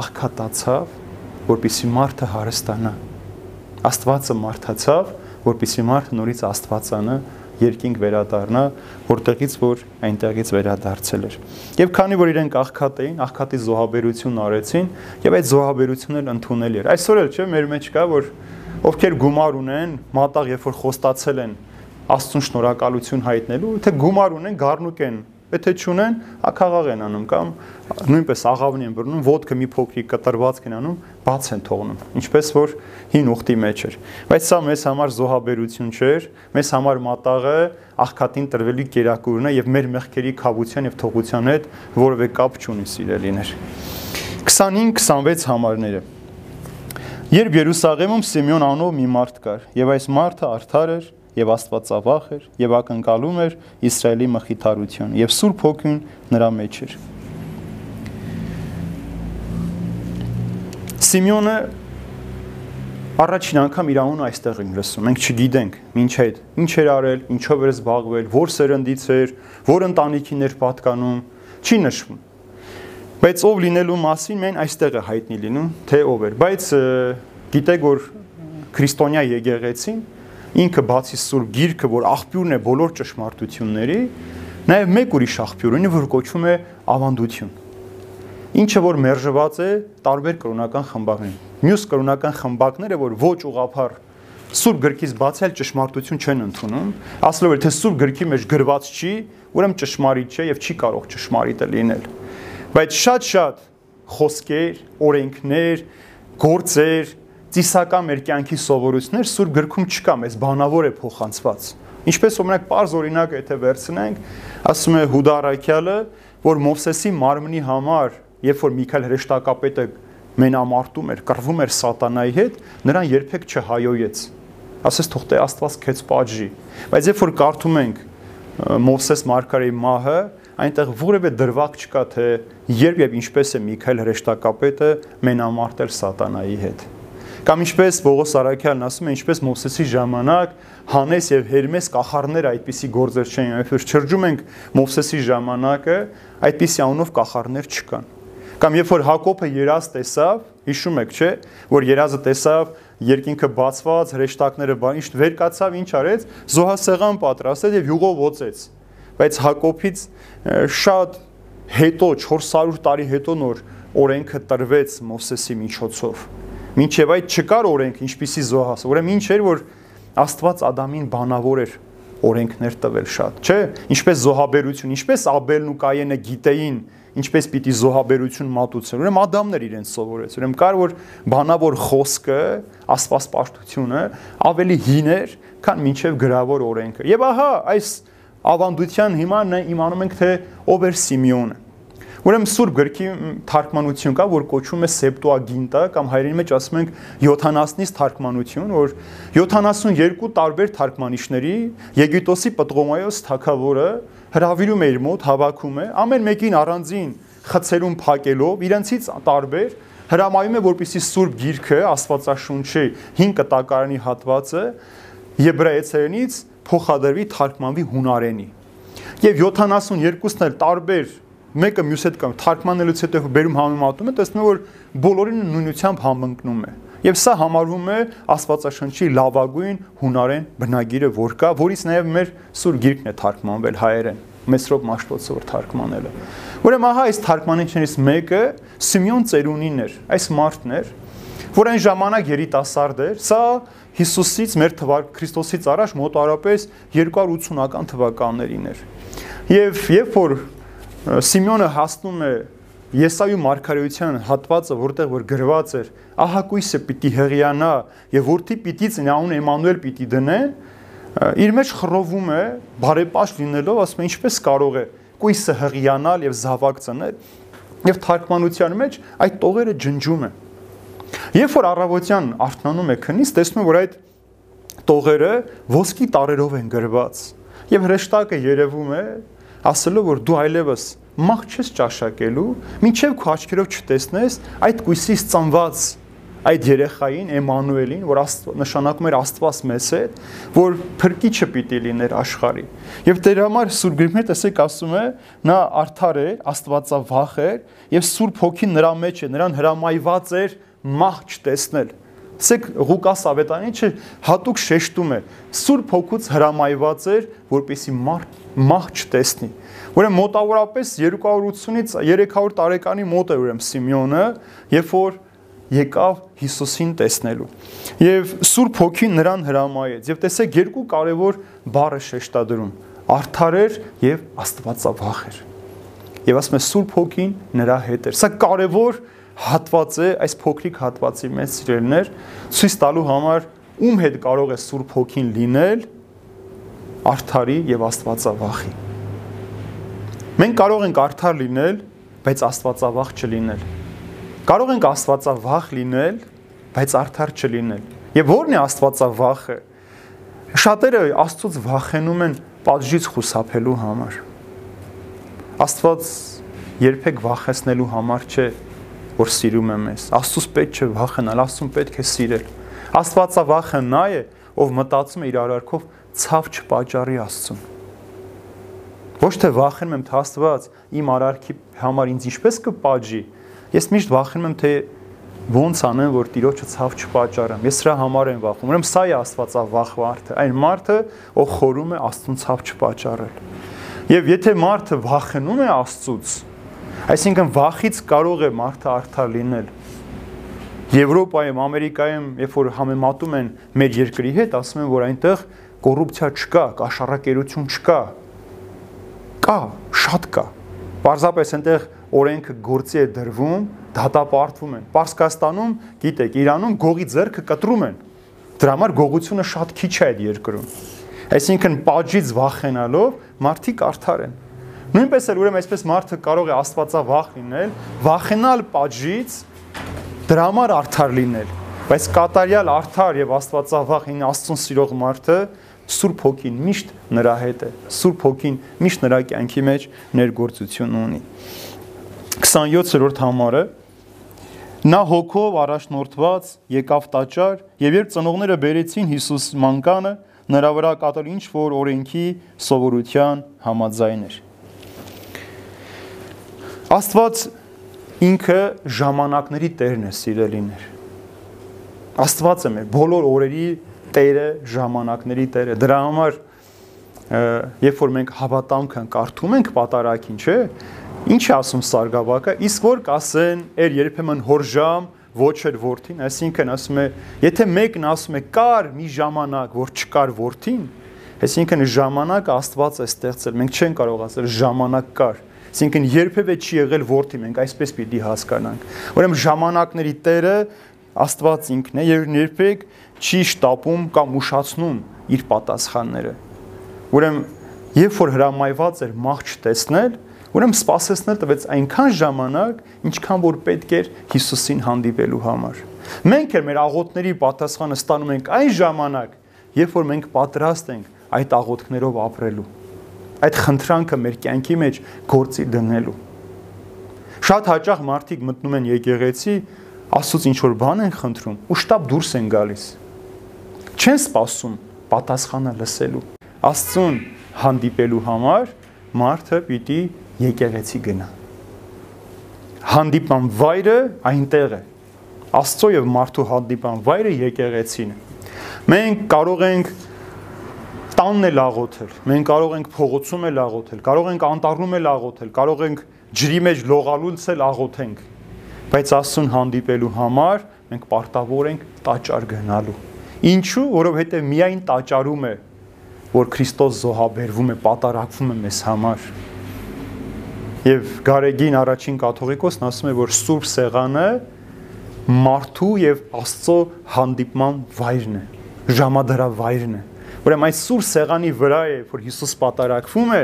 աղքատացավ, որպիսի մարդը հարստանա։ Աստվածը մարդացավ, որպիսի մարդը նորից Աստվածանա երկինք վերադառնա, որտեղից որ այնտեղից վերադարձել էր։ Եվ քանի որ իրենք աղքատ էին, աղքատի զոհաբերություն արեցին, եւ այդ զոհաբերությունն էլ ընդունել էր։ Այսօր էլ չէ մեր մեջ կա որ ովքեր գումար ունեն, մատաղ երբ որ խոստացել են Աստծուն շնորհակալություն հայտնելու, թե գումար ունեն, գառնուկ են Եթե չունեն, ակաղաղ են անում կամ նույնպես աղավնի են բռնում, ոդկը մի փոքրիկ կտրվածք են անում, բաց են թողնում, ինչպես որ հին ուխտի մեջ էր։ Բայց սա մեզ համար զոհաբերություն չէր, մեզ համար մատաղը աղքատին տրվելի կերակուրն է եւ մեր մեղքերի խավության եւ թողության հետ որևէ կապ չունի սիրելիներ։ 25-26 համարները Երբ Երուսաղեմում Սիմեոն անով մի մարդ կար, եւ այս մարդը արդար էր, եւ Աստվածավախ էր եւ ակնկալում էր Իսրայելի մխիթարություն եւ Սուրբ Հոգին նրա մեջ էր։ Սիմեոնը առաջին անգամ իր անունը այստեղ ենք լսում։ Մենք չգիտենք ինչ այդ, ինչ էր արել, ինչով էր զբաղվել, որ սերնդից էր, որ ընտանիքին էր պատկանում, չի նշվում։ Բայց ով լինելու մասին մեն այստեղ է հայտնի լինում, թե ով էր։ Բայց գիտեք որ քրիստոնյա եկեղեցին ինքը բացի Սուրբ Գիրքը, որ աղբյուրն է բոլոր ճշմարտությունների, նաև մեկ ուրիշ աղբյուր ունի, որ կոչվում է ավանդություն։ Ինչը որ մերժված է տարբեր կրոնական խմբակներին։ Մյուս կրոնական խմբակները, որ ոչ ուղափառ Սուրբ գրքից բացել ճշմարտություն չեն ընդունում, ասելով թե Սուրբ գրքի մեջ գրված չի, ուրեմն ճշմարիտ չէ եւ չի կարող ճշմարիտը լինել։ Բայց շատ-շատ խոսքեր, օրենքներ, գործեր, ծիսական մեր կյանքի սովորույթներ Սուրբ գրքում չկա, մեզ բանավոր է փոխանցված։ Ինչպես օրինակ པարզ օրինակ եթե վերցնենք, ասում է Հուդա Արաքյալը, որ Մովսեսի մարմնի համար, երբ որ Միքայել հրեշտակապետը մենամարտում էր, կռվում էր սատանայի հետ, նրան երբեք չհայոյեց։ Ասես թող տե Աստված քեզ պատժի։ Բայց երբ որ կարդում ենք Մովսես Մարգարեի մահը, այնտեղ որևէ դրվագ չկա, թե երբ եւ ինչպես է Միքայել հրեշտակապետը մենամարտել սատանայի հետ։ Կամ ինչպես Պողոս Արաքյանն ասում է, ինչպես Մովսեսի ժամանակ Հանես եւ Հերմես կախարներ այդպիսի գործեր չէին, այլ որ չրջում ենք Մովսեսի ժամանակը, այդպիսի անունով կախարներ չկան։ Կամ երբ որ Հակոբը երազ տեսավ, հիշում եք, չէ, որ երազը տեսավ, երկինքը բացված, հրեշտակները բան, ինչ վեր կացավ, ինչ արեց, զոհասեղան պատրաստեց եւ յուղով ոցեց։ Բայց Հակոբից շատ հետո 400 տարի հետո նոր օրենքը տրվեց Մովսեսի միջոցով Մինչև այդ չկար օրենք, ինչպիսի զոհաս։ Ուրեմն ինչ էր, որ Աստված Ադամին բանավոր էր օրենքներ տվել շատ, չէ՞։ Ինչպես զոհաբերություն, ինչպես Աբելն ու Կայենը գիտեին ինչպես պիտի զոհաբերություն մատուցեն։ Ուրեմն Ադամներ իրենց սովորեց։ Ուրեմն կար որ բանավոր խոսքը, աստվածպաշտությունը ավելի հին էր, քան մինչև գրավոր օրենքը։ Եվ ահա այս ավանդության հիմա իմանում ենք թե ով էր Սիմեոնը։ Ուրեմն Սուրբ գրքի թարգմանություն կա, որ կոչվում է Սեպտուագինտա կամ հայերեն մեջ ասում ենք 70-ից թարգմանություն, որ 72 տարբեր թարգմանիչների Եգիպտոսի Պտրոմայոս թագավորը հravirում է իր մոտ, հավաքում է, ամեն մեկին առանձին խցերում փակելով, իրենցից տարբեր հրամայում է, որպեսի Սուրբ Գիրքը, Աստվածաշունչի 5 կտակարանի հատվածը եբրայեցերենից փոխադրվի թարգմանվի հունարենի։ Եվ 72-ն էլ տարբեր մեկը մյուս հետ կամ թարգմանելուց հետո բերում համեմատում է, տեսնում որ բոլորին նույնությամբ համընկնում է։ Եվ սա համարվում է Աստվածաշնչի լավագույն հունարեն բնագիրը, որ կա, որից նաև մեր սուր գիրքն է թարգմանվել հայերեն, Մեսրոպ Մաշտոցը որ թարգմանել է։ Ուրեմն ահա այս թարգմանիչներից մեկը Սիմեոն Ծերունին էր, այս մարդն էր, որ այն ժամանակ երիտասարդ էր, սա Հիսուսից մեր թվար Քրիստոսից առաջ մոտարապես 280-ական թվականներին էր։ Եվ երբ որ Սիմեոնը հասնում է Եսայու մարգարեության հատվածը, որտեղ որ գրված էր. ահակույսը պիտի հղիանա եւ որդի պիտի ծնաուն Էմանուել պիտի դնեն, իր մեջ խռովում է բարեպաշտ լինելով, ասում է ինչպես կարող է կույսը հղիանալ եւ զավակ ծնել եւ թարգմանության մեջ այդ տողերը ջնջում են։ Երբ որ առավոտյան արթնանում է քնից, տեսնում որ այդ տողերը ոսկի տարերով են գրված եւ հրեշտակը երևում է ասելով որ դու այլևս մահ չես ճաշակելու, մինչև քո աչքերով չտեսնես այդ կույսից ծնված այդ երեխային Էմանուելին, որ նշանակում էր Աստված մեզ հետ, որ փրկիչը պիտի լիներ աշխարհի։ Եւ դեր համար Սուրբ Գրիգմե տեսեք ասում է, նա արդար էր, Աստվածավախ էր եւ Սուրբ Հոգին նրա մեջ է, նրան հրամայված էր մահ չտեսնել։ Սեք Ղուկաս ավետարանիչը հատուկ շեշտում է Սուրբ Հոգուց հրամայված էր, որպեսի մարդ մահ չտեսնի։ Ուրեմն մոտավորապես 280-ից 300 տարեկանի մոտ է ուրեմն Սիմեոնը, երբ որ եկավ Հիսուսին տեսնելու։ Եվ Սուրբ Հոգին նրան հրամայեց։ Եվ տեսեք երկու կարևոր բառը շեշտադրում. արդար էր եւ աստվածավախ էր։ Եվ ասում է Սուրբ Հոգին նրա հետ էր։ Սա կարևոր հատված է այս փոքրիկ հատվածի մեջ սիրելներ ցույց տալու համար ում հետ կարող է Սուրբ Հոգին լինել արդարի եւ աստվածավախի մենք կարող ենք արդար լինել բայց աստվածավախ չլինել կարող ենք աստվածավախ լինել բայց արդար չլինել եւ ո՞րն է աստվածավախը շատերը աստծոց վախենում են պատժից խուսափելու համար աստված երբեք վախեցնելու համար չէ որ սիրում է մեզ։ Աստծուց պետք չէ վախենալ, Աստծուն պետք է սիրել։ Աստվածավախը նա է, ով մտածում է իր արարքով ցավ չպաճառի Աստծուն։ Ոչ թե վախենում եմ, թե Աստված իմ արարքի համար ինձ ինչպես կպաճի։ Ես միշտ վախենում եմ, թե ոնց անեմ, որ Տիրոջը ցավ չպաճառեմ։ Ես սրա համար եմ վախում։ Ուրեմն սա է Աստվածավախ մարդը, այն մարդը, ով խորում է Աստծուն ցավ չպաճառել։ Եվ եթե մարդը վախենում է Աստծուց, Այսինքն վախից կարող է մարդը արդար լինել։ Եվրոպայում, Ամերիկայում, երբ որ համեմատում են մեր երկրի հետ, ասում են, որ այնտեղ կոռուպցիա չկա, կաշառակերություն չկա։ Կա, շատ կա։ Պարզապես այնտեղ օրենքը գործի է դրվում, դատապարտվում են։ Պարսկաստանում, գիտեք, Իրանում գողի ձեռքը կտրում են։ Դրա համար գողությունը շատ քիչ է այդ երկրում։ Այսինքն պատժից վախենալով մարդիկ արդար են։ Նույնպես էլ ուրեմն այսպես մարդը կարող է աստվածավախ լինել, վախենալ պատժից, դրա համար արդար լինել, բայց կատարյալ արդար եւ աստվածավախ ին աստծուն սիրող մարդը Սուրբ Հոգին միշտ նրա հետ է։ Սուրբ Հոգին միշտ նրա կյանքի մեջ ներգործություն ունի։ 27-րդ համարը. Նա հոգով առաջնորդված եկավ տաճար եւ երբ ծնողները բերեցին Հիսուս մանկանը, նրա վրա կատարել ինչ որ օրենքի սովորության համաձայն էր։ Աստված ինքը ժամանակների Տերն է, սիրելիներ։ Աստված է մեր բոլոր օրերի Տերը, ժամանակների Տերը։ Դրա համար երբ որ մենք հավատամքն կարդում ենք պատարակին, չէ՞, ինչ է ասում Սարգսակը, իսկ որ կասեն, «Էր երբեմն հորժամ, ոչ էր worth-ին», այսինքն ասում է, եթե մեկն ասում է կար մի ժամանակ, որ չկար worth-ին, այսինքն ժամանակը Աստված է ստեղծել։ Մենք չենք կարող ասել ժամանակ կար Այսինքն երբևէ չի եղել worth-ի մենք այսպես պիտի հասկանանք։ Ուրեմն ժամանակների Տերը Աստված ինքն է եւ երբեք չի շտապում կամ ուշացնում իր պատասխանները։ Ուրեմն երբ որ հրամայված էր մահ չտեսնել, ուրեմն սпасեցնել տվեց այնքան ժամանակ, ինչքան որ պետք էր Հիսուսին հանդիպելու համար։ Մենք էլ մեր աղոթների պատասխանը ստանում ենք այն ժամանակ, երբ որ մենք պատրաստ ենք այդ աղոթքներով ապրելու այդ խնդրանքը մեր կյանքի մեջ գործի դնելու։ Շատ հաճախ մարդիկ մտնում են եկեղեցի, Աստծոց ինչ որ բան են խնդրում ու շտապ դուրս են գալիս։ Չեն սպասում պատասխանը լսելու։ Աստծուն հանդիպելու համար մարդը պիտի եկեղեցի գնա։ Հանդիպան վայրը այնտեղ է։ Աստծո եւ մարդու հանդիպան վայրը եկեղեցին է։ Մենք կարող ենք տանն էլ աղոթել, մենք կարող ենք փողոցում էլ աղոթել, կարող ենք անտառում էլ աղոթել, կարող ենք ջրի մեջ լողալուց էլ աղոթենք։ Բայց Աստծուն հանդիպելու համար մենք պարտավոր ենք տաճար գնալու։ Ինչու? Որովհետև միայն տաճարում է, որ Քրիստոս զոհաբերվում է, պատարակվում է մեզ համար։ Եվ Գարեգին առաջին կաթողիկոսն ասում է, որ Սուրբ Սեղանը մարդու եւ Աստծո հանդիպման վայրն է, ժամադրավայրն է։ Ուրեմն այս սուր սեղանի վրա է, որ Հիսուս պատարակվում է,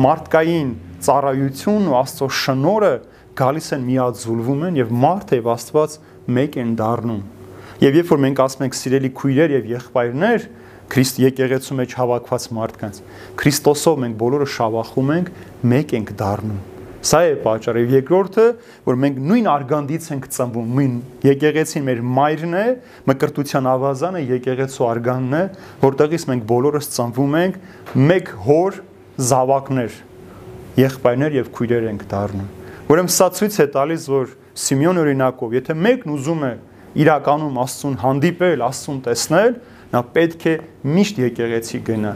մարդկային ծառայություն ու Աստծո շնորը գալիս են միաձուլվում են եւ մարդը եւ Աստված մեկ են դառնում։ Եվ երբ որ մենք ասում ենք սիրելի քույրեր եւ եղբայրներ, Քրիստ եկեղեցու մեջ հավաքված մարդկանց, Քրիստոսով մենք բոլորը շավախում ենք, մեկ ենք դառնում։ Սա է պատճառը։ երկրորդը, որ մենք նույն արգանդից ենք ծնվում, նույն եկեղեցին մեր մայրն է, մկրտության ավազանը եկեղեցու արգանն է, որտեղից մենք բոլորս ծնվում ենք մեկ հոր զավակներ, եղբայրներ եւ քույրեր ենք դառնում։ Ուրեմն սա ցույց է տալիս, որ Սիմեոն օրինակով, եթե մեկն ուզում է իրականում Աստծուն հանդիպել, Աստծուն տեսնել, նա պետք է միշտ եկեղեցի գնա։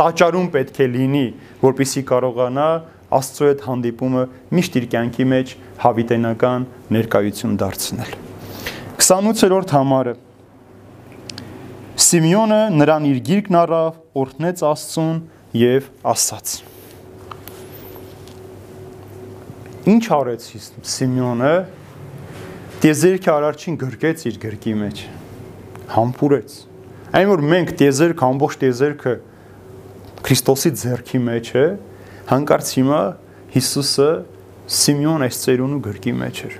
Տաճարում պետք է լինի, որպիսի կարողանա Աստծո հետ հանդիպումը միշտ իր կյանքի մեջ հավիտենական ներկայություն դարձնել։ 28-րդ համարը Սիմեոնը նրան իր գիրկն առավ, օրհնեց Աստծուն եւ ասաց. Ինչ արեց Սիմեոնը։ Տեզերքը արարչին գրկեց իր գրկի մեջ։ Համբուրեց։ Այն որ մենք տեզերք ամբողջ տեզերքը Քրիստոսի ձեռքի մեջ է, հանկարծ հիմա Հիսուսը Սիմեոն այս ծերունու գրկի մեջ էր։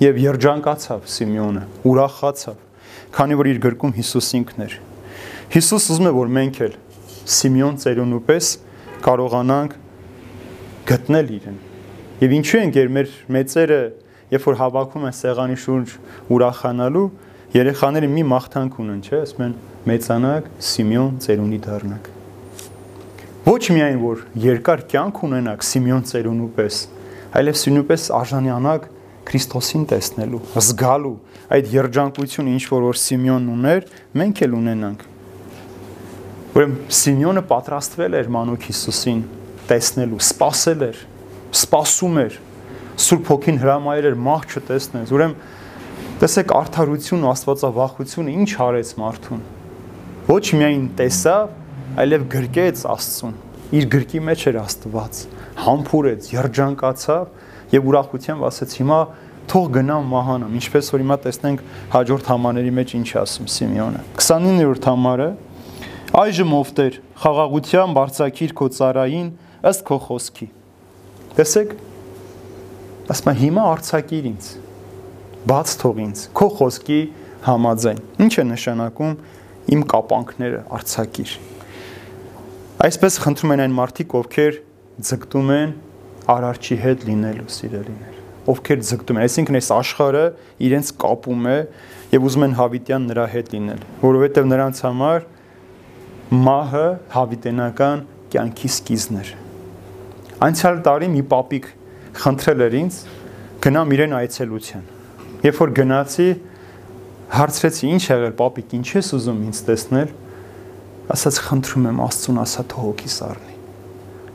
Եվ երջանկացավ Սիմեոնը, ուրախացավ, քանի որ իր գրկում Հիսուս ինքն էր։ Հիսուս ուզում է, որ մենք էլ Սիմեոն ծերունու պես կարողանանք գտնել իրեն։ Եվ ինչու են գեր մեր մեծերը, երբ որ հավաքում են սեղանի շուրջ ուրախանալու, երեխաները մի մաղթանք ունեն, չէ՞, ասում են մեծանակ Սիմեոն ծերունի դառնակ ոչ միայն որ երկար կյանք ունենաք Սիմեոն ծերունու պես, այլև սինուպես արժանանաք Քրիստոսին տեսնելու, զգալու այդ երջանկությունը, ինչ որ որ Սիմեոնն ուներ, մենք էլ ունենանք։ Ուրեմն Սիմեոնը պատրաստվել էր մանուկ Հիսուսին տեսնելու, սпасել էր, սпасում էր։ Սուրբ Հոգին հրամայել էր մահ չտեսնես։ Ուրեմն տեսեք արդարությունը, աստվածավախությունը ինչ արեց մարդուն։ Ոչ միայն տեսավ, այլև գրկեց Աստծուն։ Իր գրկի մեջ էր Աստված, համբուրեց, երջանկացավ եւ ուրախությամբ ասեց հիմա թող գնամ մահանամ, ինչպես որ հիմա տեսնենք հաջորդ համաների մեջ ինչ ասում Սիմեոնը։ 29-րդ համարը. Այժմ ով Տեր, խաղաղությամբ արྩակիր քո цаրային ըստ քո խոսքի։ Տեսեք, ասում եմ հիմա արྩակիր ինձ։ Բաց թող ինձ քո խոսքի համաձայն։ Ինչ է նշանակում իմ կապանքները արցակիր։ Այսպես խնդրում են այն մարդիկ, ովքեր ձգտում են արարչի հետ լինելու սիրելիներ, ովքեր ձգտում են, այսինքն այս աշխարհը իրենց կապում է եւ ուզում են հավիտյան նրա հետ լինել, որովհետեւ նրանց համար մահը հավիտենական կյանքի սկիզբն էր։ Անցյալ տարի մի պապիկ խնդրել էր ինձ գնամ իրեն այցելության։ Երբ որ գնացի, հարցրեցի ինչ եղել պապիկ, ինչ ես ուզում ինձ տեսնել ասաց խնդրում եմ Աստծուն ասա թող հոգիս առնի։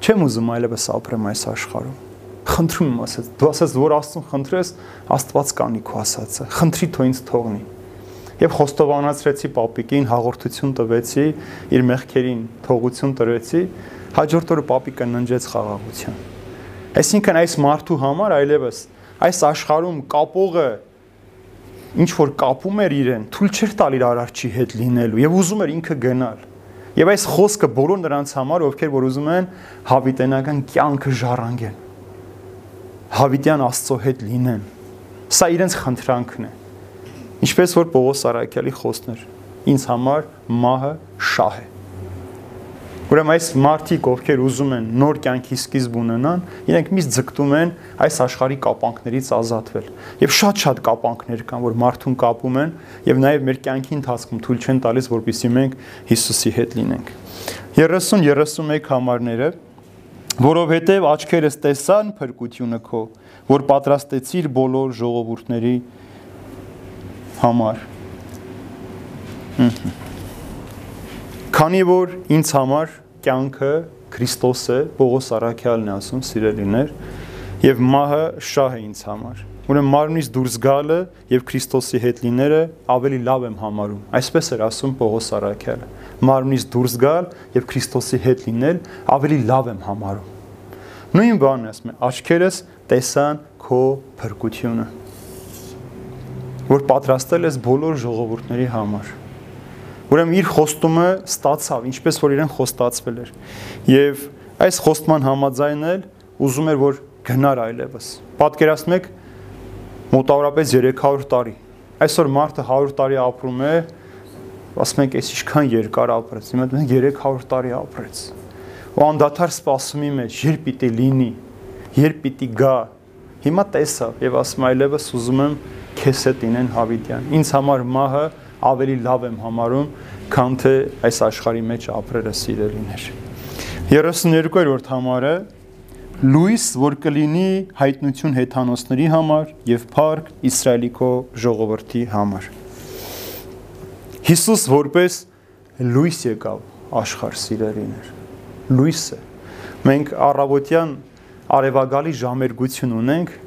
Չեմ ուզում այլևս ապրեմ այս աշխարհում։ Խնդրում եմ ասաց, դու ասաց որ Աստծուն խնդրես, Աստված կանի քո ասածը։ Խնդրի թող ինձ թողնի։ Եվ խոստովանացրեցի պապիկին, հաղորդություն տվեցի, իր մեղքերին թողություն տրեցի, հաջորդ օրը պապիկը ննջեց խաղաղության։ Այսինքն այս մարդու համար այլևս այս աշխարհում կապողը ինչ որ կապում էր իրեն, թույլ չէր տալ իր արարչի հետ լինելու եւ ուզում էր ինքը գնալ։ Եվ այս խոսքը բոլոր նրանց համար, ովքեր որ ուզում են հավիտենական կյանքը ժառանգեն։ Հավիտյան Աստծո հետ լինեն։ Սա իրենց խնդրանքն է։ Ինչպես որ Պողոս Արաքյալի խոսքն էր։ Ինձ համար մահը շահ է։ Ուրեմն այս մարդիկ, ովքեր ուզում են նոր կյանքի սկիզբ ունենան, իրենք միշտ ձգտում են այս աշխարհի կապանքներից ազատվել։ Եվ շատ-շատ կապանքներ կան, որ մարդուն կապում են, եւ նաեւ մեր կյանքի ընթացքում թույլ չեն տալիս, որպեսզի մենք Հիսուսի հետ լինենք։ 30-31 համարները. Որովհետև աչքերս տեսան փրկությունը քո, որ պատրաստեցիր բոլոր ժողովուրդների համար։ Քանի որ ինձ համար կյանքը Քրիստոս է, Պողոս Արաքյալն է ասում, սիրելիներ, եւ մահը շահ է ինձ համար։ Ուրեմն մարմնից դուրս գալը եւ Քրիստոսի հետ լինելը ավելի լավ եմ համարում։ Այսպես էր ասում Պողոս Արաքյալը։ Մարմնից դուրս գալ եւ Քրիստոսի հետ լինել ավելի լավ եմ համարում։ Նույն բանն է ասում, աչքերս տեսան քո փրկությունը, որ պատրաստել ես բոլոր ժողովուրդների համար Ուրեմն իր խոստումը ստացավ, ինչպես որ իրեն խոստացվել էր։ Եվ այս խոստման համաձայն էլ ուզում էր որ գնար այլևս։ Պատկերացնեք մոտավորապես 300 տարի։ Այսօր մարդը 100 տարի ապրում է, ասում ենք, այս ինչքան երկար ապրեց։ Հիմա մենք 300 տարի ապրեց։ Ու անդադար սպասումի մեջ երբ պիտի լինի, երբ պիտի գա։ Հիմա տեսավ եւ ասում այլևս ուզում եմ քեզ հետ ինեն հավիտյան։ Ինձ համար մահը ավելի լավ եմ համարում, քան թե այս աշխարհի մեջ ապրելը սիրելիներ։ 32-րդ համարը լույս, որ կլինի հայտնություն հեթանոսների համար եւ փառք Իսրայելիքո ժողովրդի համար։ Հիսուս որպես լույս եկավ աշխարհ սիրելիներ։ Լույսը։ Մենք առավոտյան արևագալի ժամերգություն ունենք,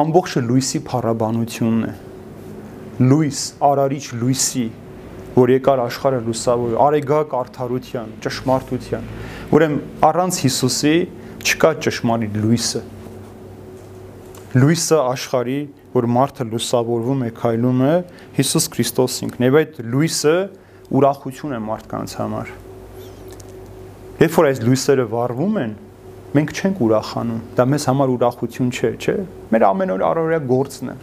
ամբողջը լույսի փառաբանությունն է լույս, արարիչ լույսի, որ եկար աշխարհը լուսավոր, արեգակ արդարության, ճշմարտության։ Ուրեմն առանց Հիսուսի չկա ճշմարիտ լույսը։ Լույսը աշխարհի, որ մարդը լուսավորվում է, քայլում է Հիսուս Քրիստոս ինքն։ Եվ այդ լույսը ուրախություն է մարդկանց համար։ Երբ որ այս լույսերը վառվում են, մենք չենք ուրախանում։ Դա մեզ համար ուրախություն չէ, չէ՞։ Մեր ամեն օր առօրյա գործն է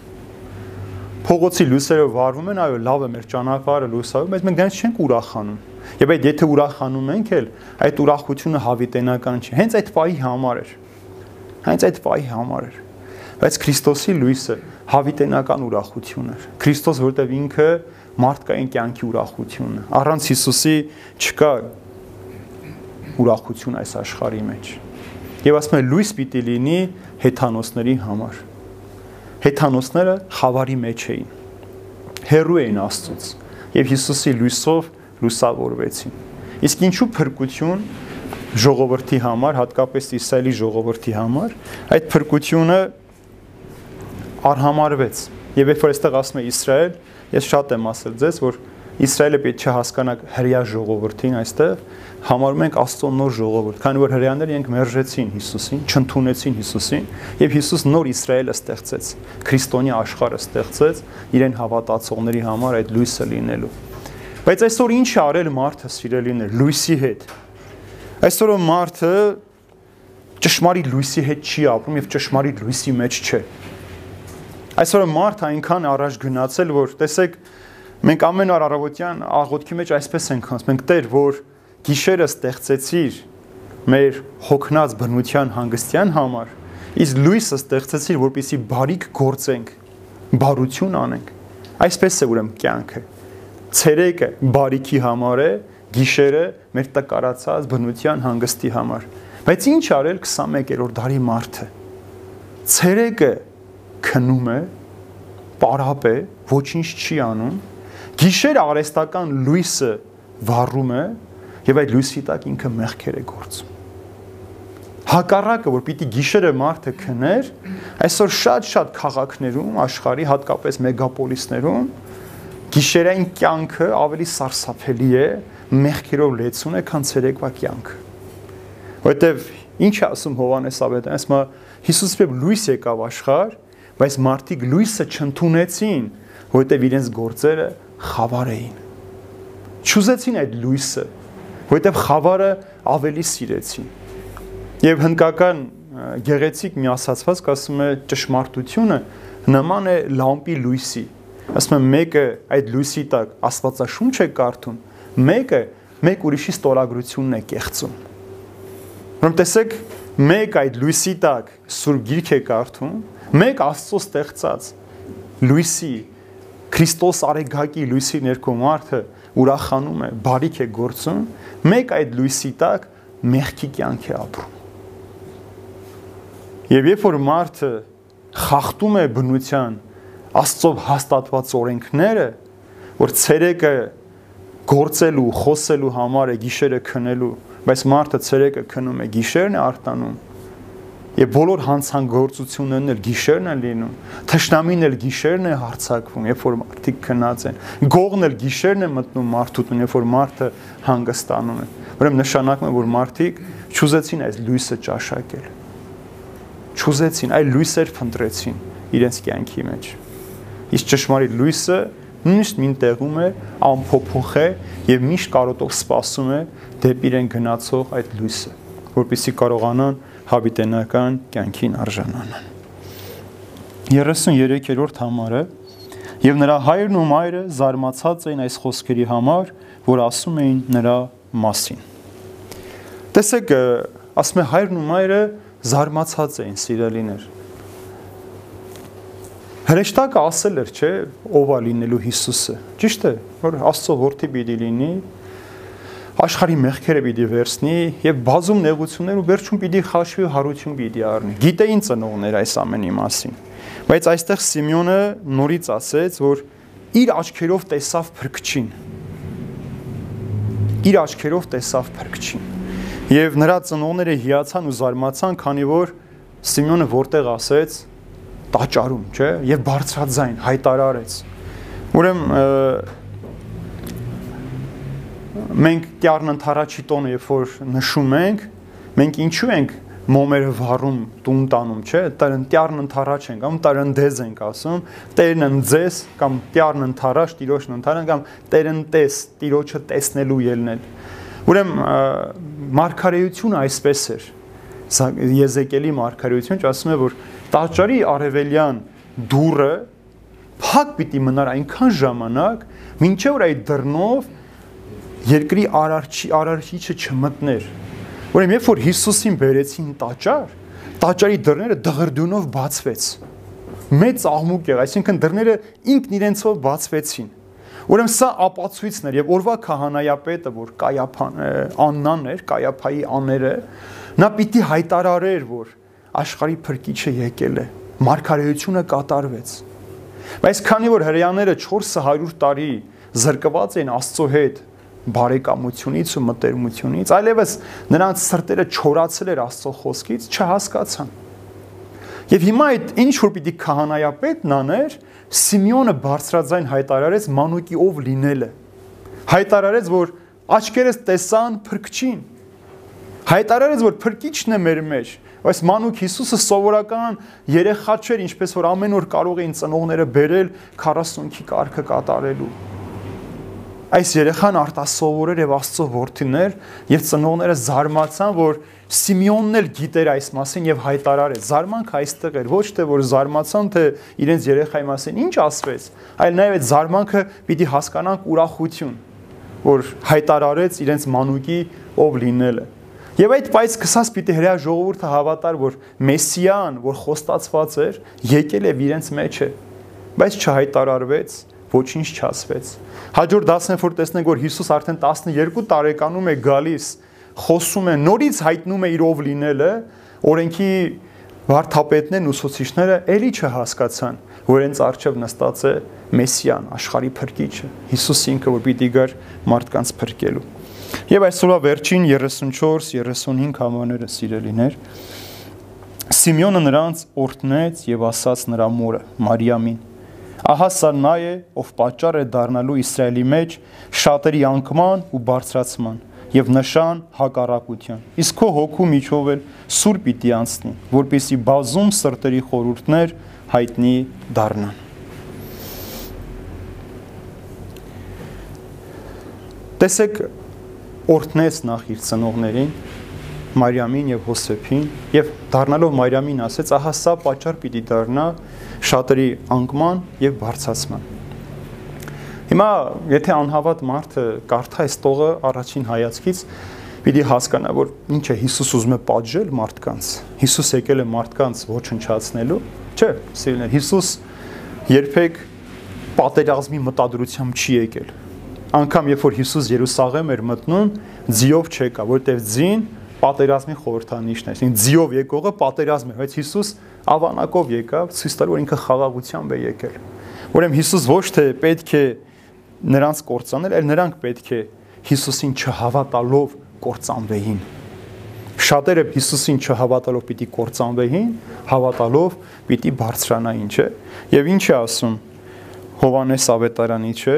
փողոցի լույսերը վառվում են, այո, լավ է մեր ճանապարհը լույսավորում, բայց մենք դրանից չենք ուրախանում։ Եվ այդ եթե ուրախանում ենք էլ, այդ ուրախությունը հավիտենական չէ։ Հենց այդ պահի համար էր։ Հենց այդ պահի համար էր։ Բայց Քրիստոսի լույսը հավիտենական ուրախություն էր։ Քրիստոս, որտեղ ինքը մարդկային կյանքի ուրախությունն է։ Առանց Հիսուսի չկա ուրախություն այս աշխարհի մեջ։ Եվ ասում է լույս պիտի լինի հեթանոսների համար հեթանոսները խավարի մեջ էին հերու էին Աստծոց եւ Հիսուսի լույսով լուսավորվեցին իսկ ինչու փրկություն ժողովրդի համար հատկապես Իսրայելի ժողովրդի համար այդ փրկությունը արհամարվեց եւ երբ որ այստեղ ասում է Իսրայել ես շատ եմ ասել ձեզ որ Իսրայելը պետք չէ հասկանա հрья ժողովրդին այստեղ, համարում ենք Աստծո նոր ժողովուրդ, քանի որ հрьяաները իրենք մերժեցին Հիսուսին, չընդունեցին Հիսուսին, եւ Հիսուս նոր Իսրայելը ստեղծեց, քրիստոնյա աշխարհը ստեղծեց իրեն հավատացողների համար այդ լույսը լինելու։ Բայց այսօր ինչ է արել մարդը սիրելիներ լույսի հետ։ Այսօր մարդը ճշմարիտ լույսի հետ չի ապրում եւ ճշմարիտ լույսի մեջ չէ։ Այսօր մարդը այնքան առաջ գնացել, որ տեսեք, Մենք ամեն օր առավոտյան աղոթքի մեջ այսպես ենք ասում, մենք Տեր, որ գիշերը ստեղծեցիր մեր հոգնած բնության հանգստյան համար, իսկ լույսը ստեղծեցիր, որպեսի բարիք գործենք, բարություն անենք։ Այսպես է ուրեմն կյանքը։ Ցերեկը բարիքի համար է, գիշերը մեր տկարացած բնության հանգստի համար։ Բայց ինչ արել 21-րդ դարի մարդը։ Ցերեկը քնում է, պարապ է, ոչինչ չի անում, Գիշերը արեստական լույսը վառում է եւ այդ լույսի տակ ինքը մեղքեր է գործում։ Հակառակը, որ պիտի գիշերը մարդը քներ, այսօր շատ-շատ քաղաքներում, աշխարհի հատկապես մեգապոլիսներում գիշերային կյանքը ավելի սարսափելի է, մեղքերով լեցուն է, քան ցերեկվա կյանքը։ Որտեվ Ինչ ասում Հովանես Ավետարանը, ասում է Հիսուսը լույս եկավ աշխարհ, բայց մարդիկ լույսը չընդունեցին, որովհետև իրենց գործերը խավար էին։ Չուզեցին այդ լույսը, որովհետև խավարը ավելի սիրեցին։ Եվ հնդկական գեղեցիկ մի ասացվածք ասում է ճշմարտությունը նման է լամպի լույսի։ Ասում է մեկը այդ լույսի տակ Աստվածաշունչ է կարդում, մեկը մեկ ուրիշի ստորագրությունն է կեղծում։ Ուրեմն տեսեք, մեկ այդ լույսի տակ սուրբ գիրք է կարդում, մեկ Աստծո ստեղծած լույսի Քրիստոս արեգակի լույսի ներքո մարդը ուրախանում է, բարիք է գործում, մեկ այդ լույսի տակ մեղքի կյանք է ապրում։ Եվ երբ որ մարդը խախտում է բնության Աստծով հաստատված օրենքները, որ ցերեկը գործելու, խոսելու համար է, գիշերը քնելու, բայց մարդը ցերեկը քնում է, գիշերն է արտանում։ Եվ բոլոր հանցանգործություններն էլ գիշերն են լինում, թշնամին էլ գիշերն է հարցակվում, երբ որ մարդիկ քնած են։ Գողն էլ գիշերն է մտնում մարդուտուն, երբ որ մարդը հանգստանում է։ Ուրեմն նշանակում է, որ մարդիկ չուզեցին այս լույսը ճաշակել։ Չուզեցին, այլ լույսեր փնտրեցին իրենց կյանքի մեջ։ Իսկ ճշմարիտ լույսը նույնիսկ մինտեղում է, ամփոփող է եւ միշտ կարոտով սпасում է դեպի իրեն գնացող այդ լույսը, որպիսի կարողանան հավիտենական կյանքին արժանանան։ 33-րդ համարը եւ նրա հայրն ու մայրը զարմացած էին այս խոսքերի համար, որ ասում էին նրա մասին։ Տեսեք, ասում է հայրն ու մայրը զարմացած էին սիրելիներ։ Հրեշտակը ասել էր, չէ, ով է լինելու Հիսուսը։ Ճիշտ է, որ Աստծո որդի պիտի լինի, աշխարհի մեղքերը պիտի վերցնի եւ բազում նեղություններ ու վերջում պիտի խաշվի հարություն պիտի առնի։ Գիտեին ծնողներ այս ամենի մասին։ Բայց այստեղ Սիմեոնը նորից ասեց, որ իր աչքերով տեսավ փրկչին։ Իր աչքերով տեսավ փրկչին։ Եվ նրա ծնողները հիացան ու զարմացան, քանի որ Սիմեոնը որտեղ ասեց տաճարում, չէ, եւ բարձրաձայն հայտարարեց։ Ուրեմն մենք կյառն ընթարաչի տոնը երբ որ նշում ենք, մենք ինչու ենք մոմերը վառում տուն տանում, չէ, տերն ընթարաչ ենք, կամ տրնդեզ ենք ասում, տերն ընձես կամ տյառն ընթարաչ, տիրոջն ընթարան կամ տերն տես, տիրոջը տեսնելու ելնել։ Ուրեմն մարգարեությունը այսպես էր։ Եզեկելի մարգարեությունը ասում է, որ տաճարի արևելյան դուռը փակ պիտի մնար այնքան ժամանակ, մինչև որ այդ դռնով երկրի արարչի արարիչը չմտներ։ Ուրեմն երբ որ Հիսուսին բերեցին տաճար, տաճարի դռները դղրդյունով բացվեց։ Մեծ աղմուկ եղավ, այսինքն դռները ինքն իրենցով բացվեցին։ Ուրեմն սա ապացույցն էր եւ օրվա քահանայապետը, որ Կայափան Աննան էր, Կայափայի աները, նա պիտի հայտարարեր, որ աշխարհի փրկիչը եկել է։ Մարգարեությունը կատարվեց։ Բայց քանի որ հрьяաները 400 տարի զրկված էին Աստծո հետ, բարեկամությունից ու մտերմությունից, այլևս նրանց սրտերը չորացել էր Աստծո խոսքից, չհասկացան։ Եվ հիմա այդ ինչ որ պիտի քահանայապետն աներ, Սիմեոնը բարձրաձայն հայտարարեց մանուկի ով լինելը։ Հայտարարեց, որ աչքերս տեսան փրկչին։ Հայտարարեց, որ փրկիչն է մեր մեջ։ Այս մանուկ Հիսուսը սովորական երեխա չէր, ինչպես որ ամեն օր կարող էին ծնողները բերել 40-ի կարգը կատարելու այս երեխան արտասովորեր եւ Աստծո որդիներ եւ ծնողները զարմացան, որ Սիմեոնն էլ գիտեր այս մասին եւ հայտարարեց։ Զարմանքը այստեղ էր, ոչ թե որ զարմացան թե իրենց երեխայի մասին ինչ ասվեց, այլ նաեւ այդ զարմանքը պիտի հասկանանք ուրախություն, որ հայտարարեց իրենց մանուկի ով լինելը։ Եվ այդ բայց կսած պիտի հրեա ժողովուրդը հավատար, որ Մեսիան, որ խոստացված էր, եկել է իրենց մեջը, բայց չհայտարարվեց, ոչինչ չասվեց։ Հաջորդ դասն որ տեսնենք, որ Հիսուս արդեն 12 տարեկանում է գալիս, խոսում է, նորից հայտնում է իր ով լինելը, օրենքի վարդապետներն ուսուցիչները ելի չհասկացան, որ հենց արջև նստած է Մեսիան, աշխարհի փրկիչը, Հիսուս ինքը, որ պիտի գար մարդկանց փրկելու։ Եվ այսօրվա վերջին 34-35 համաները սիրելիներ Սիմեոնը նրանց օրհնեց եւ ասաց նրա մորը Մարիամին Ահա սա նա է, ով պատճառ է դառնալու Իսրայելի մեջ շատերի անկման ու բարձրացման եւ նշան հակառակության։ Իսկ քո հոգու միջով էլ սուր պիտի անցնի, որպիսի բազում սրտերի խորուրդներ հայտնի դառնան։ Տեսեք օրհնեց նախ իր ծնողներին Մարիամին եւ Հոսեփին եւ դառնալով Մարիամին ասեց, ահա սա պատճառ պիտի դառնա շատերի անկման եւ բարձրացման։ Հիմա եթե անհավատ մարդը կարդա այս տողը առաջին հայացքից պիտի հասկանա, որ ինչ է Հիսուս ուզում է պատժել մարդկանց։ Հիսուս եկել է մարդկանց ոչնչացնելու։ Չէ, սիրելիներ, Հիսուս երբեք պատերազմի մտադրությամբ չի եկել։ Անկամ երբ որ Հիսուս Երուսաղեմ էր մտնում, ձիով չեկա, որտեղ ձին պատերազմի խորհրդանիշն է։ Այսինքն ձիով եկողը պատերազմ է, բայց Հիսուս ավանակով եկավ, ցույց տալ որ ինքը խաղաղությամբ է եկել։ Ուրեմն Հիսուս ոչ թե պետք է նրանց կործանել, այլ նրանք պետք է Հիսուսին չհավատալով կործանվեին։ Շատերը Հիսուսին չհավատալով պիտի կործանվեին, հավատալով պիտի բարձրանային, չէ։ Եվ ինչ է ասում Հովանես Ավետարանի, չէ,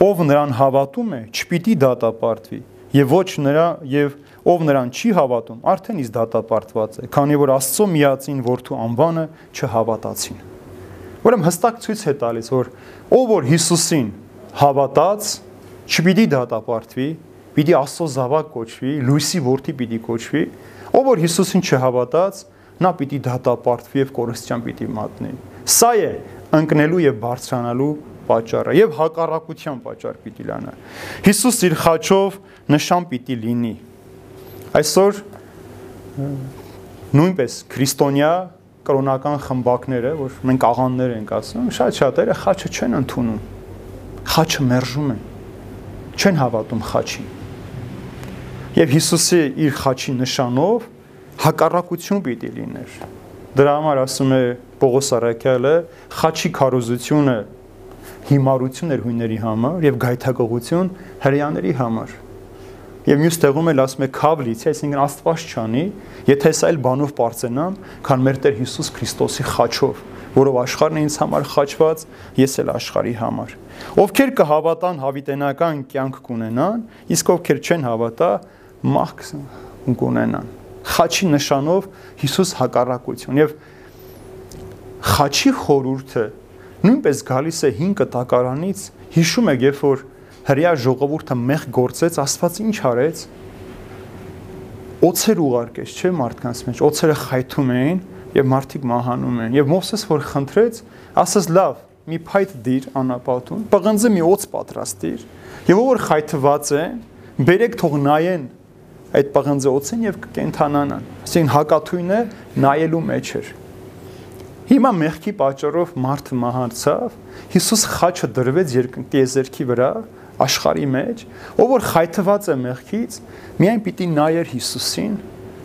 ով նրան հավատում է, չպիտի դատապարտվի, եւ ոչ նրա եւ ով նրան չի հավատում, արդեն իսկ դատապարտված է, քանի որ Աստծո միածին որդու անվանը չհավատացին։ Ուրեմն հստակ ցույց է տալիս, որ ով որ Հիսուսին հավատաց, չպիտի դատապարտվի, պիտի Աստծո զավակ կոչվի, լույսի որդի պիտի կոչվի, ով որ Հիսուսին չհավատաց, նա պիտի դատապարտվի եւ կորստյան պիտի մատնի։ Սա է ընկնելու եւ բարձրանալու պատճառը եւ հակառակության պատճառ պիտի լանա։ Հիսուս իր խաչով նշան պիտի լինի Այսօր նույնպես քրիստոնյա կրոնական խմբակները, որ մենք աղաններ ենք ասում, շատ շատերը խաչը չեն ընդունում։ Խաչը մերժում են։ Չեն հավատում խաչին։ Եվ Հիսուսի իր խաչի նշանով հակառակություն պիտի լիներ։ Դրա համար ասում է Պողոս Արաքյալը, խաչի քարոզությունը հիմարություն էր հույների համար եւ գայթակղություն հрьяաների համար։ Եվ մյուս տեղում էլ ասում է քավլիցի, այսինքն Աստված չանի, եթե սա էլ բանով པարծենամ, քան մեր Տեր Հիսուս Քրիստոսի խաչով, որով աշխարհն է ինձ համար խաչված, ես էլ աշխարհի համար։ Ովքեր կհավատան հավիտենական կյանք կունենան, իսկ ովքեր չեն հավատա, մահ կունենան։ Խաչի նշանով Հիսուս հակառակություն եւ խաչի խորուրդը նույնպես գալիս է 5 կտակարանից հիշում եք երբ որ հрья ժողովուրդը մեղ գործեց, Աստված ինչ արեց։ Օցեր ուղարկեց, չէ, մարդկանց մեջ։ Օցերը խայթում էին եւ մարդիկ մահանում են։ Եվ Մովսես որ խնդրեց, ասաց՝ լավ, մի փայտ դիր անապատում, պղնձի մի օծ պատրաստիր, եւ ով որ խայթված է, բերեք թող նայեն այդ պղնձի օծին եւ կկենթանանան։ Այսինքն հակաթույնը նայելու մեջ էր։ Հիմա մեղքի պատճառով մարդը մահացավ, Հիսուս խաչը դրվեց երկնքի եզերքի վրա, աշխարի մեջ, ով որ խայթված է մեղքից, միայն պիտի նայեր Հիսուսին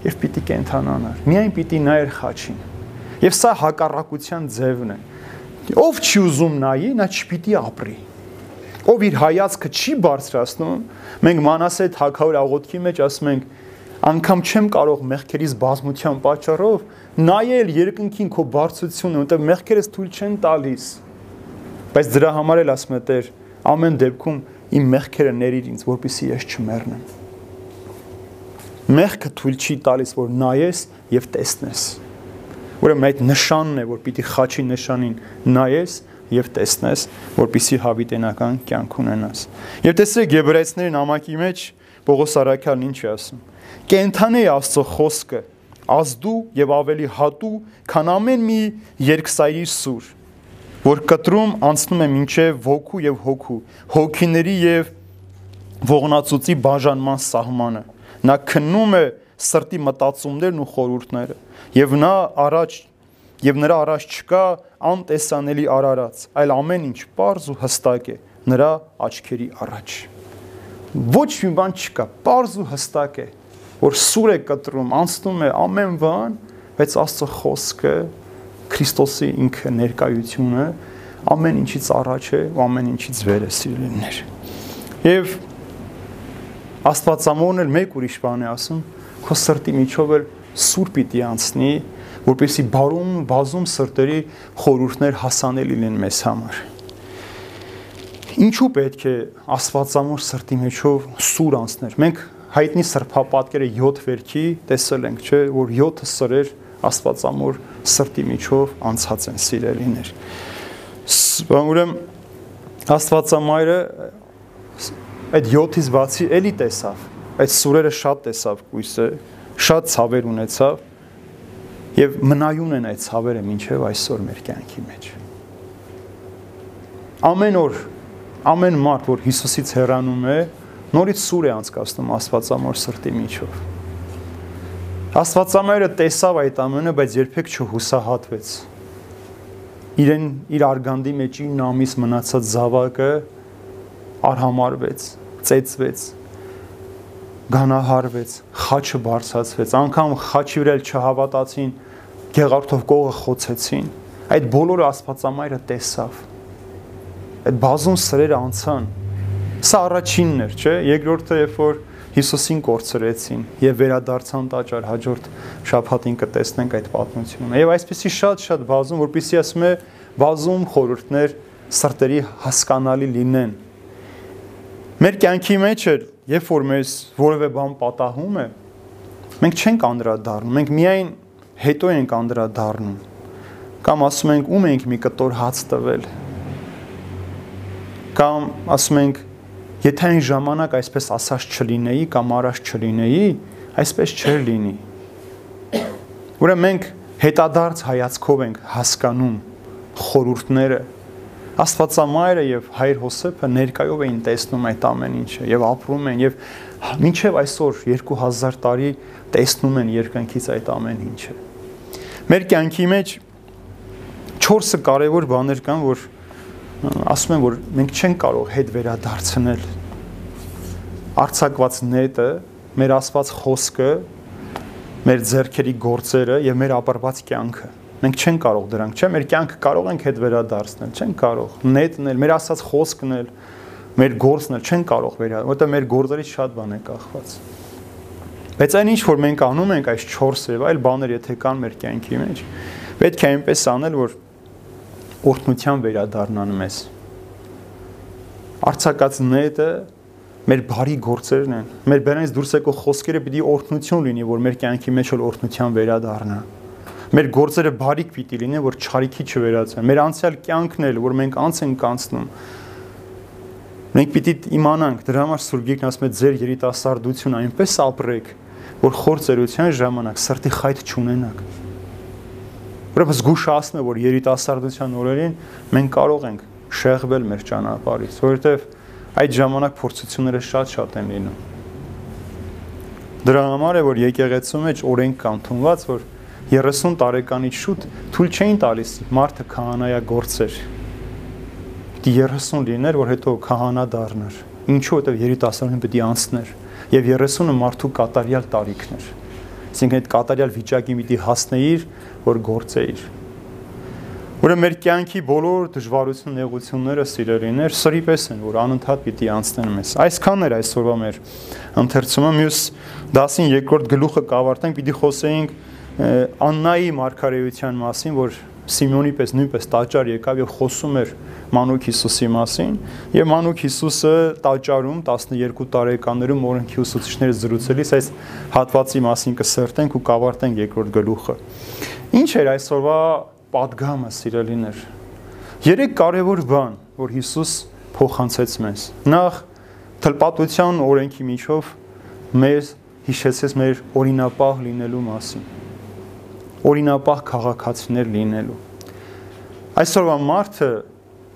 եւ պիտի կենթանանար։ Միայն պիտի նայեր խաչին։ Եվ սա հակառակության ձևն է։ Ով չի ուզում նայի, նա չպիտի ապրի։ Ով իր հայացքը չի բարձրացնում, մենք Մանասե թակավոր աղոթքի մեջ ասում ենք, անգամ չեմ կարող մեղքերից բազմության պատճառով նայել երկնքին քո բարձրությունը, որտեղ մեղքերս թույլ չեն տալիս։ Բայց դրա համար էլ ասում է Տեր, ամեն դեպքում իմ մեղքերը ներիր ինձ, որpիսի ես չմեռնեմ։ Մեղքը թույլ չի տալիս, որ նայես եւ տեսնես։ Ուրեմն այդ նշանն է, որ պիտի խաչի նշանին. Նայես եւ տեսնես, որpիսի հավիտենական կյանք ունենաս։ Եվ տեսեք Եբրայեցիների նամակի մեջ Պողոս Արաքյալն ինչ է ասում։ Կենթանի Աստծո խոսքը, ազդու եւ ավելի հատու, քան ամեն մի երկսայրի սուր որ կտրում անցնում է մինչև ոգու եւ հոգու, հոգիների եւ ողնացուցի բաժանման սահմանը։ Նա քննում է սրտի մտածումներն ու խորհուրդները եւ նա առաջ եւ նրա առաջ չկա անտեսանելի արարած, այլ ամեն ինչ པարզ ու հստակ է նրա աչքերի առաջ։ Ոչ մի բան չկա, པարզ ու հստակ է, որ սուր է կտրում, անցնում է ամեն բան, բայց Աստծո խոսքը Քրիստոսի ինքը ներկայությունը ամեն ինչից առաջ է ու ամեն ինչից վեր է սիրելիներ։ Եվ Աստվածամորն էլ մեկ ուրիշ բան է ասում, քո սրտի միջով էլ սուր պիտի անցնի, որպեսի բարում բազում սրտերի խորուրդներ հասանելի լինեն մեզ համար։ Ինչու պետք է Աստվածամոր սրտի միջով սուր անցներ։ Մենք հայտնի սրբապատկերը 7 վերքի տեսել ենք, չէ, որ 7 սրեր Աստվածամոր սրտի միջով անցած են սիրելիներ։ Ուրեմն Աստվածամայրը այդ 7-ից բացի էլի տեսավ, այդ սուրերը շատ տեսավ գույսը, շատ ցավեր ունեցավ եւ մնայուն են այդ ցավերը մինչեւ այսօր մեր կյանքի մեջ։ Ամեն օր ամեն մարդ, որ Հիսուսից հեռանում է, նորից սուր է անցկացնում Աստվածամոր սրտի միջով։ Աստվածամայրը տեսավ այդ ամենը, բայց երբեք չհուսահատվեց։ Իրեն իր արգանդի մեջ 9 ամիս մնացած զավակը արհամարվեց, ծեծվեց, գանահարվեց, խաչը բարձացվեց, անգամ խաչի վրա չհավատացին, գեղարդով կողը խոցեցին։ Այդ բոլորը Աստվածամայրը տեսավ։ Այդ բազում սրերը անցան Սա առաջինն էր, չէ՞։ Երկրորդը, երբ որ Հիսուսին կորցրեցին եւ վերադարձան տաճար հաջորդ շաբաթին կտեսնենք այդ պատմությունը։ Եվ այսպեսի շատ-շատ բազում, որպեսի ասում է, բազում խորհուրդներ սրտերի հասկանալի լինեն։ Մեր կյանքի մեջ էլ, երբ որ մեզ որևէ բան պատահում է, մենք չենք անդրադառնում, մենք միայն հետո ենք անդրադառնում։ Կամ ասում ենք, ում ենք մի կտոր հաց տվել։ Կամ ասում ենք, Եթե այն ժամանակ այսպես ասած չլինեի կամ արած չլինեի, այսպես չէր լինի։ Ուրեմն մենք հետադարձ հայացքով ենք հասկանում խորուրդները Աստվածամայրը եւ Հայր Հոսեփը ներկայով էին տեսնում այդ ամեն ինչը եւ ապրում են եւ մինչեւ այսօր 2000 տարի տեսնում են երկնքից այդ ամեն ինչը։ Մեր կյանքի մեջ 4 կարևոր բաներ կան, որ ասում են, որ մենք չենք կարող հետ վերադարձնել արցակված նետը, մեր ասված խոսքը, մեր ձեռքերի գործերը եւ մեր ապրված կյանքը։ Մենք չենք կարող դրանք, չէ՞, մեր կյանքը կարող ենք հետ վերադարձնել, չենք կարող։ Նետն էլ, մեր ասած խոսքն էլ, մեր գործն էլ չեն կարող վերադառնալ, որտեղ մեր գործերից շատ բան է կախված։ Բայց այն ինչ որ մենք անում ենք այս 4 եւ այլ բաներ եթե կան մեր կյանքի մեջ, պետք է այնպես անել, որ օրհնության վերադառնան մեզ արցակած նետը մեր բարի գործերն են։ Մեր բերանից դուրս եկող խոսքերը պիտի օրհնություն լինի, որ մեր կյանքի մեջ էլ օրհնության վերադառնա։ Մեր գործերը բարիք պիտի լինեն, որ չարիքի չվերածեն։ Մեր անցյալ կյանքն էլ, որ մենք անց ենք կանցնում, մենք պիտի իմանանք, դրա համար Սուրբ Գիրքն ասում է ձեր երիտասարդությունը այնպես ապրեք, որ խորցերության ժամանակ սրտի խայթ չունենաք։ Ուրեմն զգուշացնում է, որ երիտասարդության օրերին մենք կարող ենք շեղվել մեր ճանապարհից, որովհետև այդ ժամանակ փորձությունները շատ-շատ են լինում։ Դրա համար է որ եկեղեցու մեջ օրենք կան թունված, որ 30 տարեկանից շուտ թույլ չէին տալիս մարդը քահանայա գործեր։ Դի 30 լիներ, որ հետո քահանա դառնար։ Ինչու՞ որտեվ երիտասարդին պետք է անցներ եւ 30-ը մարդու կատարյալ տարիքներ։ Այսինքն այդ կատարյալ վիճակի պիտի հասնեիր, որ գործեիր։ Ուրեմն մեր կյանքի բոլոր դժվարություն նեղությունները սիրելիներ սրի պես են, որ անընդհատ պիտի անցնեն մեզ։ Այսքանն էր այսօրվա մեր ընթերցումը։ Մյուս դասին երկրորդ գլուխը կավարտենք, պիտի խոսեինք Աննայի մարգարեության մասին, որ Սիմեոնի պես նույնպես տաճար եկավ եւ խոսում էր Մանուկ Հիսուսի մասին եւ Մանուկ Հիսուսը տաճարում 12 տարեկաններում օրենքի ուսուցիչները զրուցելիս այս հատվածի մասին կսերտենք ու կավարտենք երկրորդ գլուխը։ Ինչ էր այսօրվա падգամը, սիրելիներ։ Երեք կարևոր բան, որ Հիսուս փոխանցեց մեզ։ Նախ թլպատության օրենքի միջով մեզ հիշեցեց մեր օրինապահ լինելու մասին Օրինապահ քաղաքացիներ լինելու։ Այսօրվա մարդը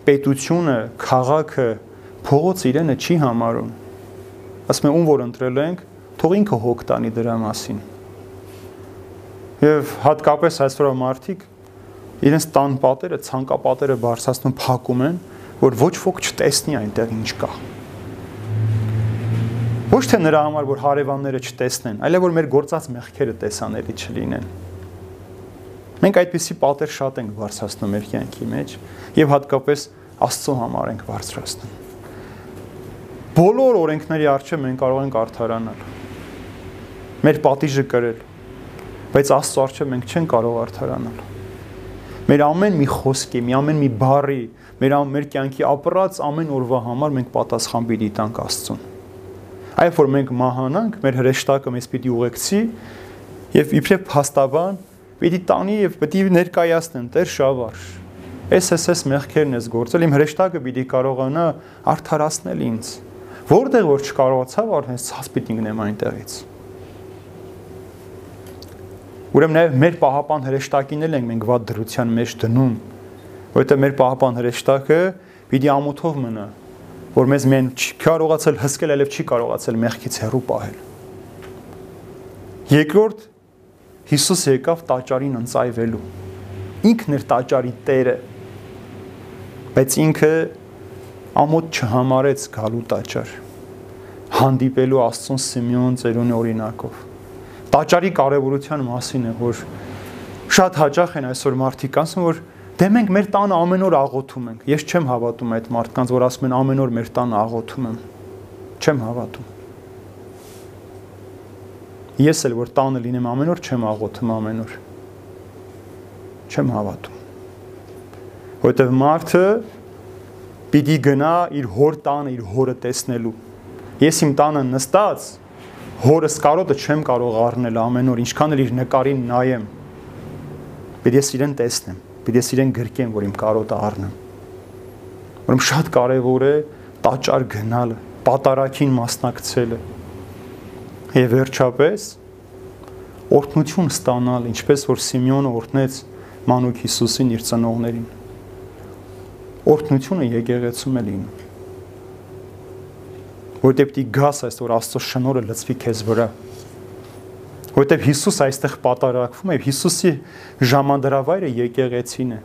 պետությունը, քաղաքը, փողոց իրենը չի համարում։ Ասում եմ, ում որ ընտրել ենք, թող ինքը հոգ տանի դրա մասին։ Եվ հատկապես այսօրվա մարդիկ իրենց տան պատերը, ցանկապատերը բարձրացնում փակում են, որ ոչ ոք չտեսնի այնտեղ ինչ կա։ Ոչ թե նրա համար, որ հարևանները չտեսնեն, այլ որ մեր գործած մեղքերը տեսանելի չլինեն։ Մենք այդպիսի պատեր շատ ենք բարձրացնում մեր կյանքի մեջ եւ հատկապես Աստծո համար ենք բարձրացնում։ Բոլոր օրենքների առջև մենք կարող ենք արդարանալ։ Մեր պատիժը կրել, բայց Աստծո առջև մենք չենք կարող արդարանալ Մեր ամեն մի խոսքի, մի ամեն մի բառի, մեր մեր կյանքի ապրած ամեն օրվա համար մենք պատասխան պիտի տանք Աստծուն։ Այլ որ մենք մահանանք, մեր հրեշտակը մեզ պիտի ուղեկցի եւ իբրև փաստաբան պիտի տանի եւ պիտի ներկայացնեն Տեր շավարժ։ Էս էս էս մեղքերն ես գործել, իմ հրեշտակը պիտի կարողանա արդարացնել ինձ։ Որտեղ որ չկարողացավ, արդեն ցած պիտի գնեմ այնտեղից։ Ուրեմն նաև մեր պահապան հրեշտակին էլ ենք մենք վատ դրության մեջ դնում, որովհետև մեր պահապան հրեշտակը պիտի ամոթով մնա, որ մեզ մեն չի կարողացել հսկել, այլև չի կարողացել մեղքից հեռու պահել։ Երկրորդ Հիսուս եկավ տաճարին ընծայվելու։ Ինքն էր տաճարի տերը։ Բայց ինքը ամոթ չհամարեց գալու տաճար։ Հանդիպելու Աստծուն Սիմեոն ծերունի օրինակով տաճարի կարևորության մասին է, որ շատ հաճախ են այսօր մարդիկ ասում, որ դե մենք մեր տանը ամեն օր աղոթում ենք։ Ես չեմ հավատում այդ մարդկանց, որ ասում են ամեն օր մեր տանը աղոթում եմ։ Չեմ հավատում։ Ես էլ որ տանը լինեմ ամեն օր չեմ աղոթում ամեն օր։ Չեմ հավատում։ Որտեվ մարդը պիտի գնա իր հոր տանը իր հորը տեսնելու։ Ես իմ տանը նստած հորս կարոտը չեմ կարող առնել ամեն օր, ինչքան էլ իր նկարին նայեմ։ Պետք է իրեն տեսնեմ, պետք է իրեն գրկեմ, որ իմ կարոտը առնեմ։ Որում շատ կարևոր է տաճար գնալը, պատարակին մասնակցելը։ Եվ վերջապես օրհնություն ստանալ, ինչպես որ Սիմեոնը օրհնեց Մանուկ Հիսուսին իր ծնողներին։ Օրհնությունը եկեղեցում է լինում որտեղ պիտի գաս այսօր Աստծո շնորհը լցվի քեզ վրա որտեղ Հիսուս այստեղ պատարակվում է Հիսուսի ժամանդրավայրը եկեղեցին է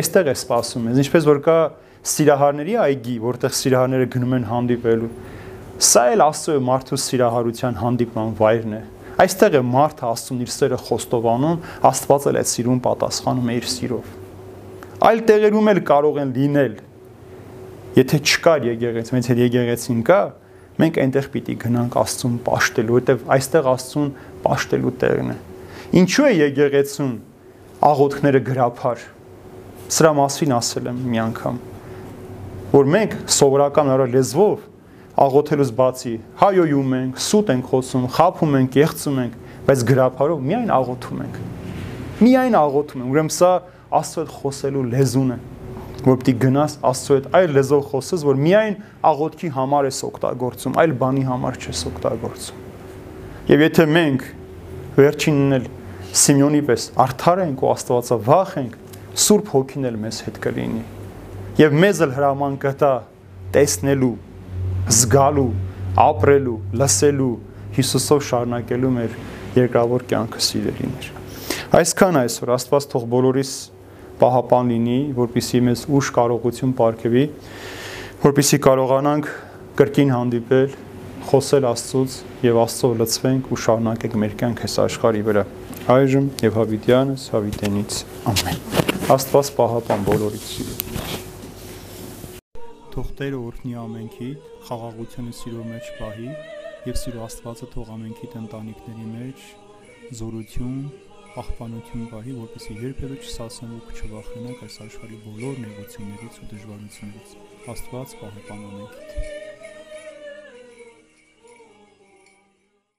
այստեղ է սպասում ես ինչպես որ կա սիրահարների այգի որտեղ սիրահարները գնում են հանդիպելու սա էլ Աստծո մարդու սիրահարության հանդիպման վայրն է այստեղ է մարդը Աստծուն իր սերը խոստովանում Աստված էլ այդ սիրուն պատասխանում է իր սիրով այլ տեղերում էլ կարող են լինել Եթե չկար եկեղեցի, մեծ հետ եկեղեցին կա, մենք այնտեղ պիտի գնանք Աստծուն աշտելու, որտեվ այստեղ Աստծուն աշտելու տեղն է։ Ինչու է եկեղեցուն աղոթքները գրափար։ Սրա մասին ասել եմ մի անգամ, որ մենք սովորական լեզվով աղոթելուց բացի հայոյում ենք, սուտ ենք խոսում, խափում ենք, եղծում ենք, բայց գրափարով միայն աղոթում ենք։ Միայն աղոթում ենք։ Ուրեմն սա Աստծո հետ խոսելու լեզուն է որ պիտի գնաս Աստծո հետ այլ լեզով խոսես, որ միայն աղոթքի համար ես օգտագործում, այլ բանի համար չես օգտագործում։ Եվ եթե մենք վերջինն էլ Սիմեոնի պես արդար ենք ու Աստվածավախ ենք, Սուրբ Հոգին էլ մեզ հետ կլինի։ Եվ մեզ էլ հրաման կտա տեսնելու, զգալու, ապրելու, լսելու, Հիսուսով շարունակելու մեր երկրավոր կյանքը սիրելիներ։ Այսքան այսօր Աստված թող բոլորիս պահապան լինի, որpիսի մեզ ուշ կարողություն ապարգևի, որpիսի կարողանանք կրկին հանդիպել, խոսել Աստծուց եւ Աստծով լցվենք ու շարունակենք մեր կյանքը այս աշխարհի վրա։ Այժմ եւ հավիտյանս հավիտենից ամեն։ Աստված պահապան բոլորից թող Տերը օրհնի ամենքի, խաղաղությունը սիրո մեջ պահի եւ սիրո Աստվածը թող ամենքի ընտանիքների մեջ զորություն, պահպանություն պահի, որպեսզի երբևէ չսասնվեք ու չվախենաք այս աշխարհի բոլոր նեղություններից ու դժվարություններից։ Աստված պահպան ամենքիդ։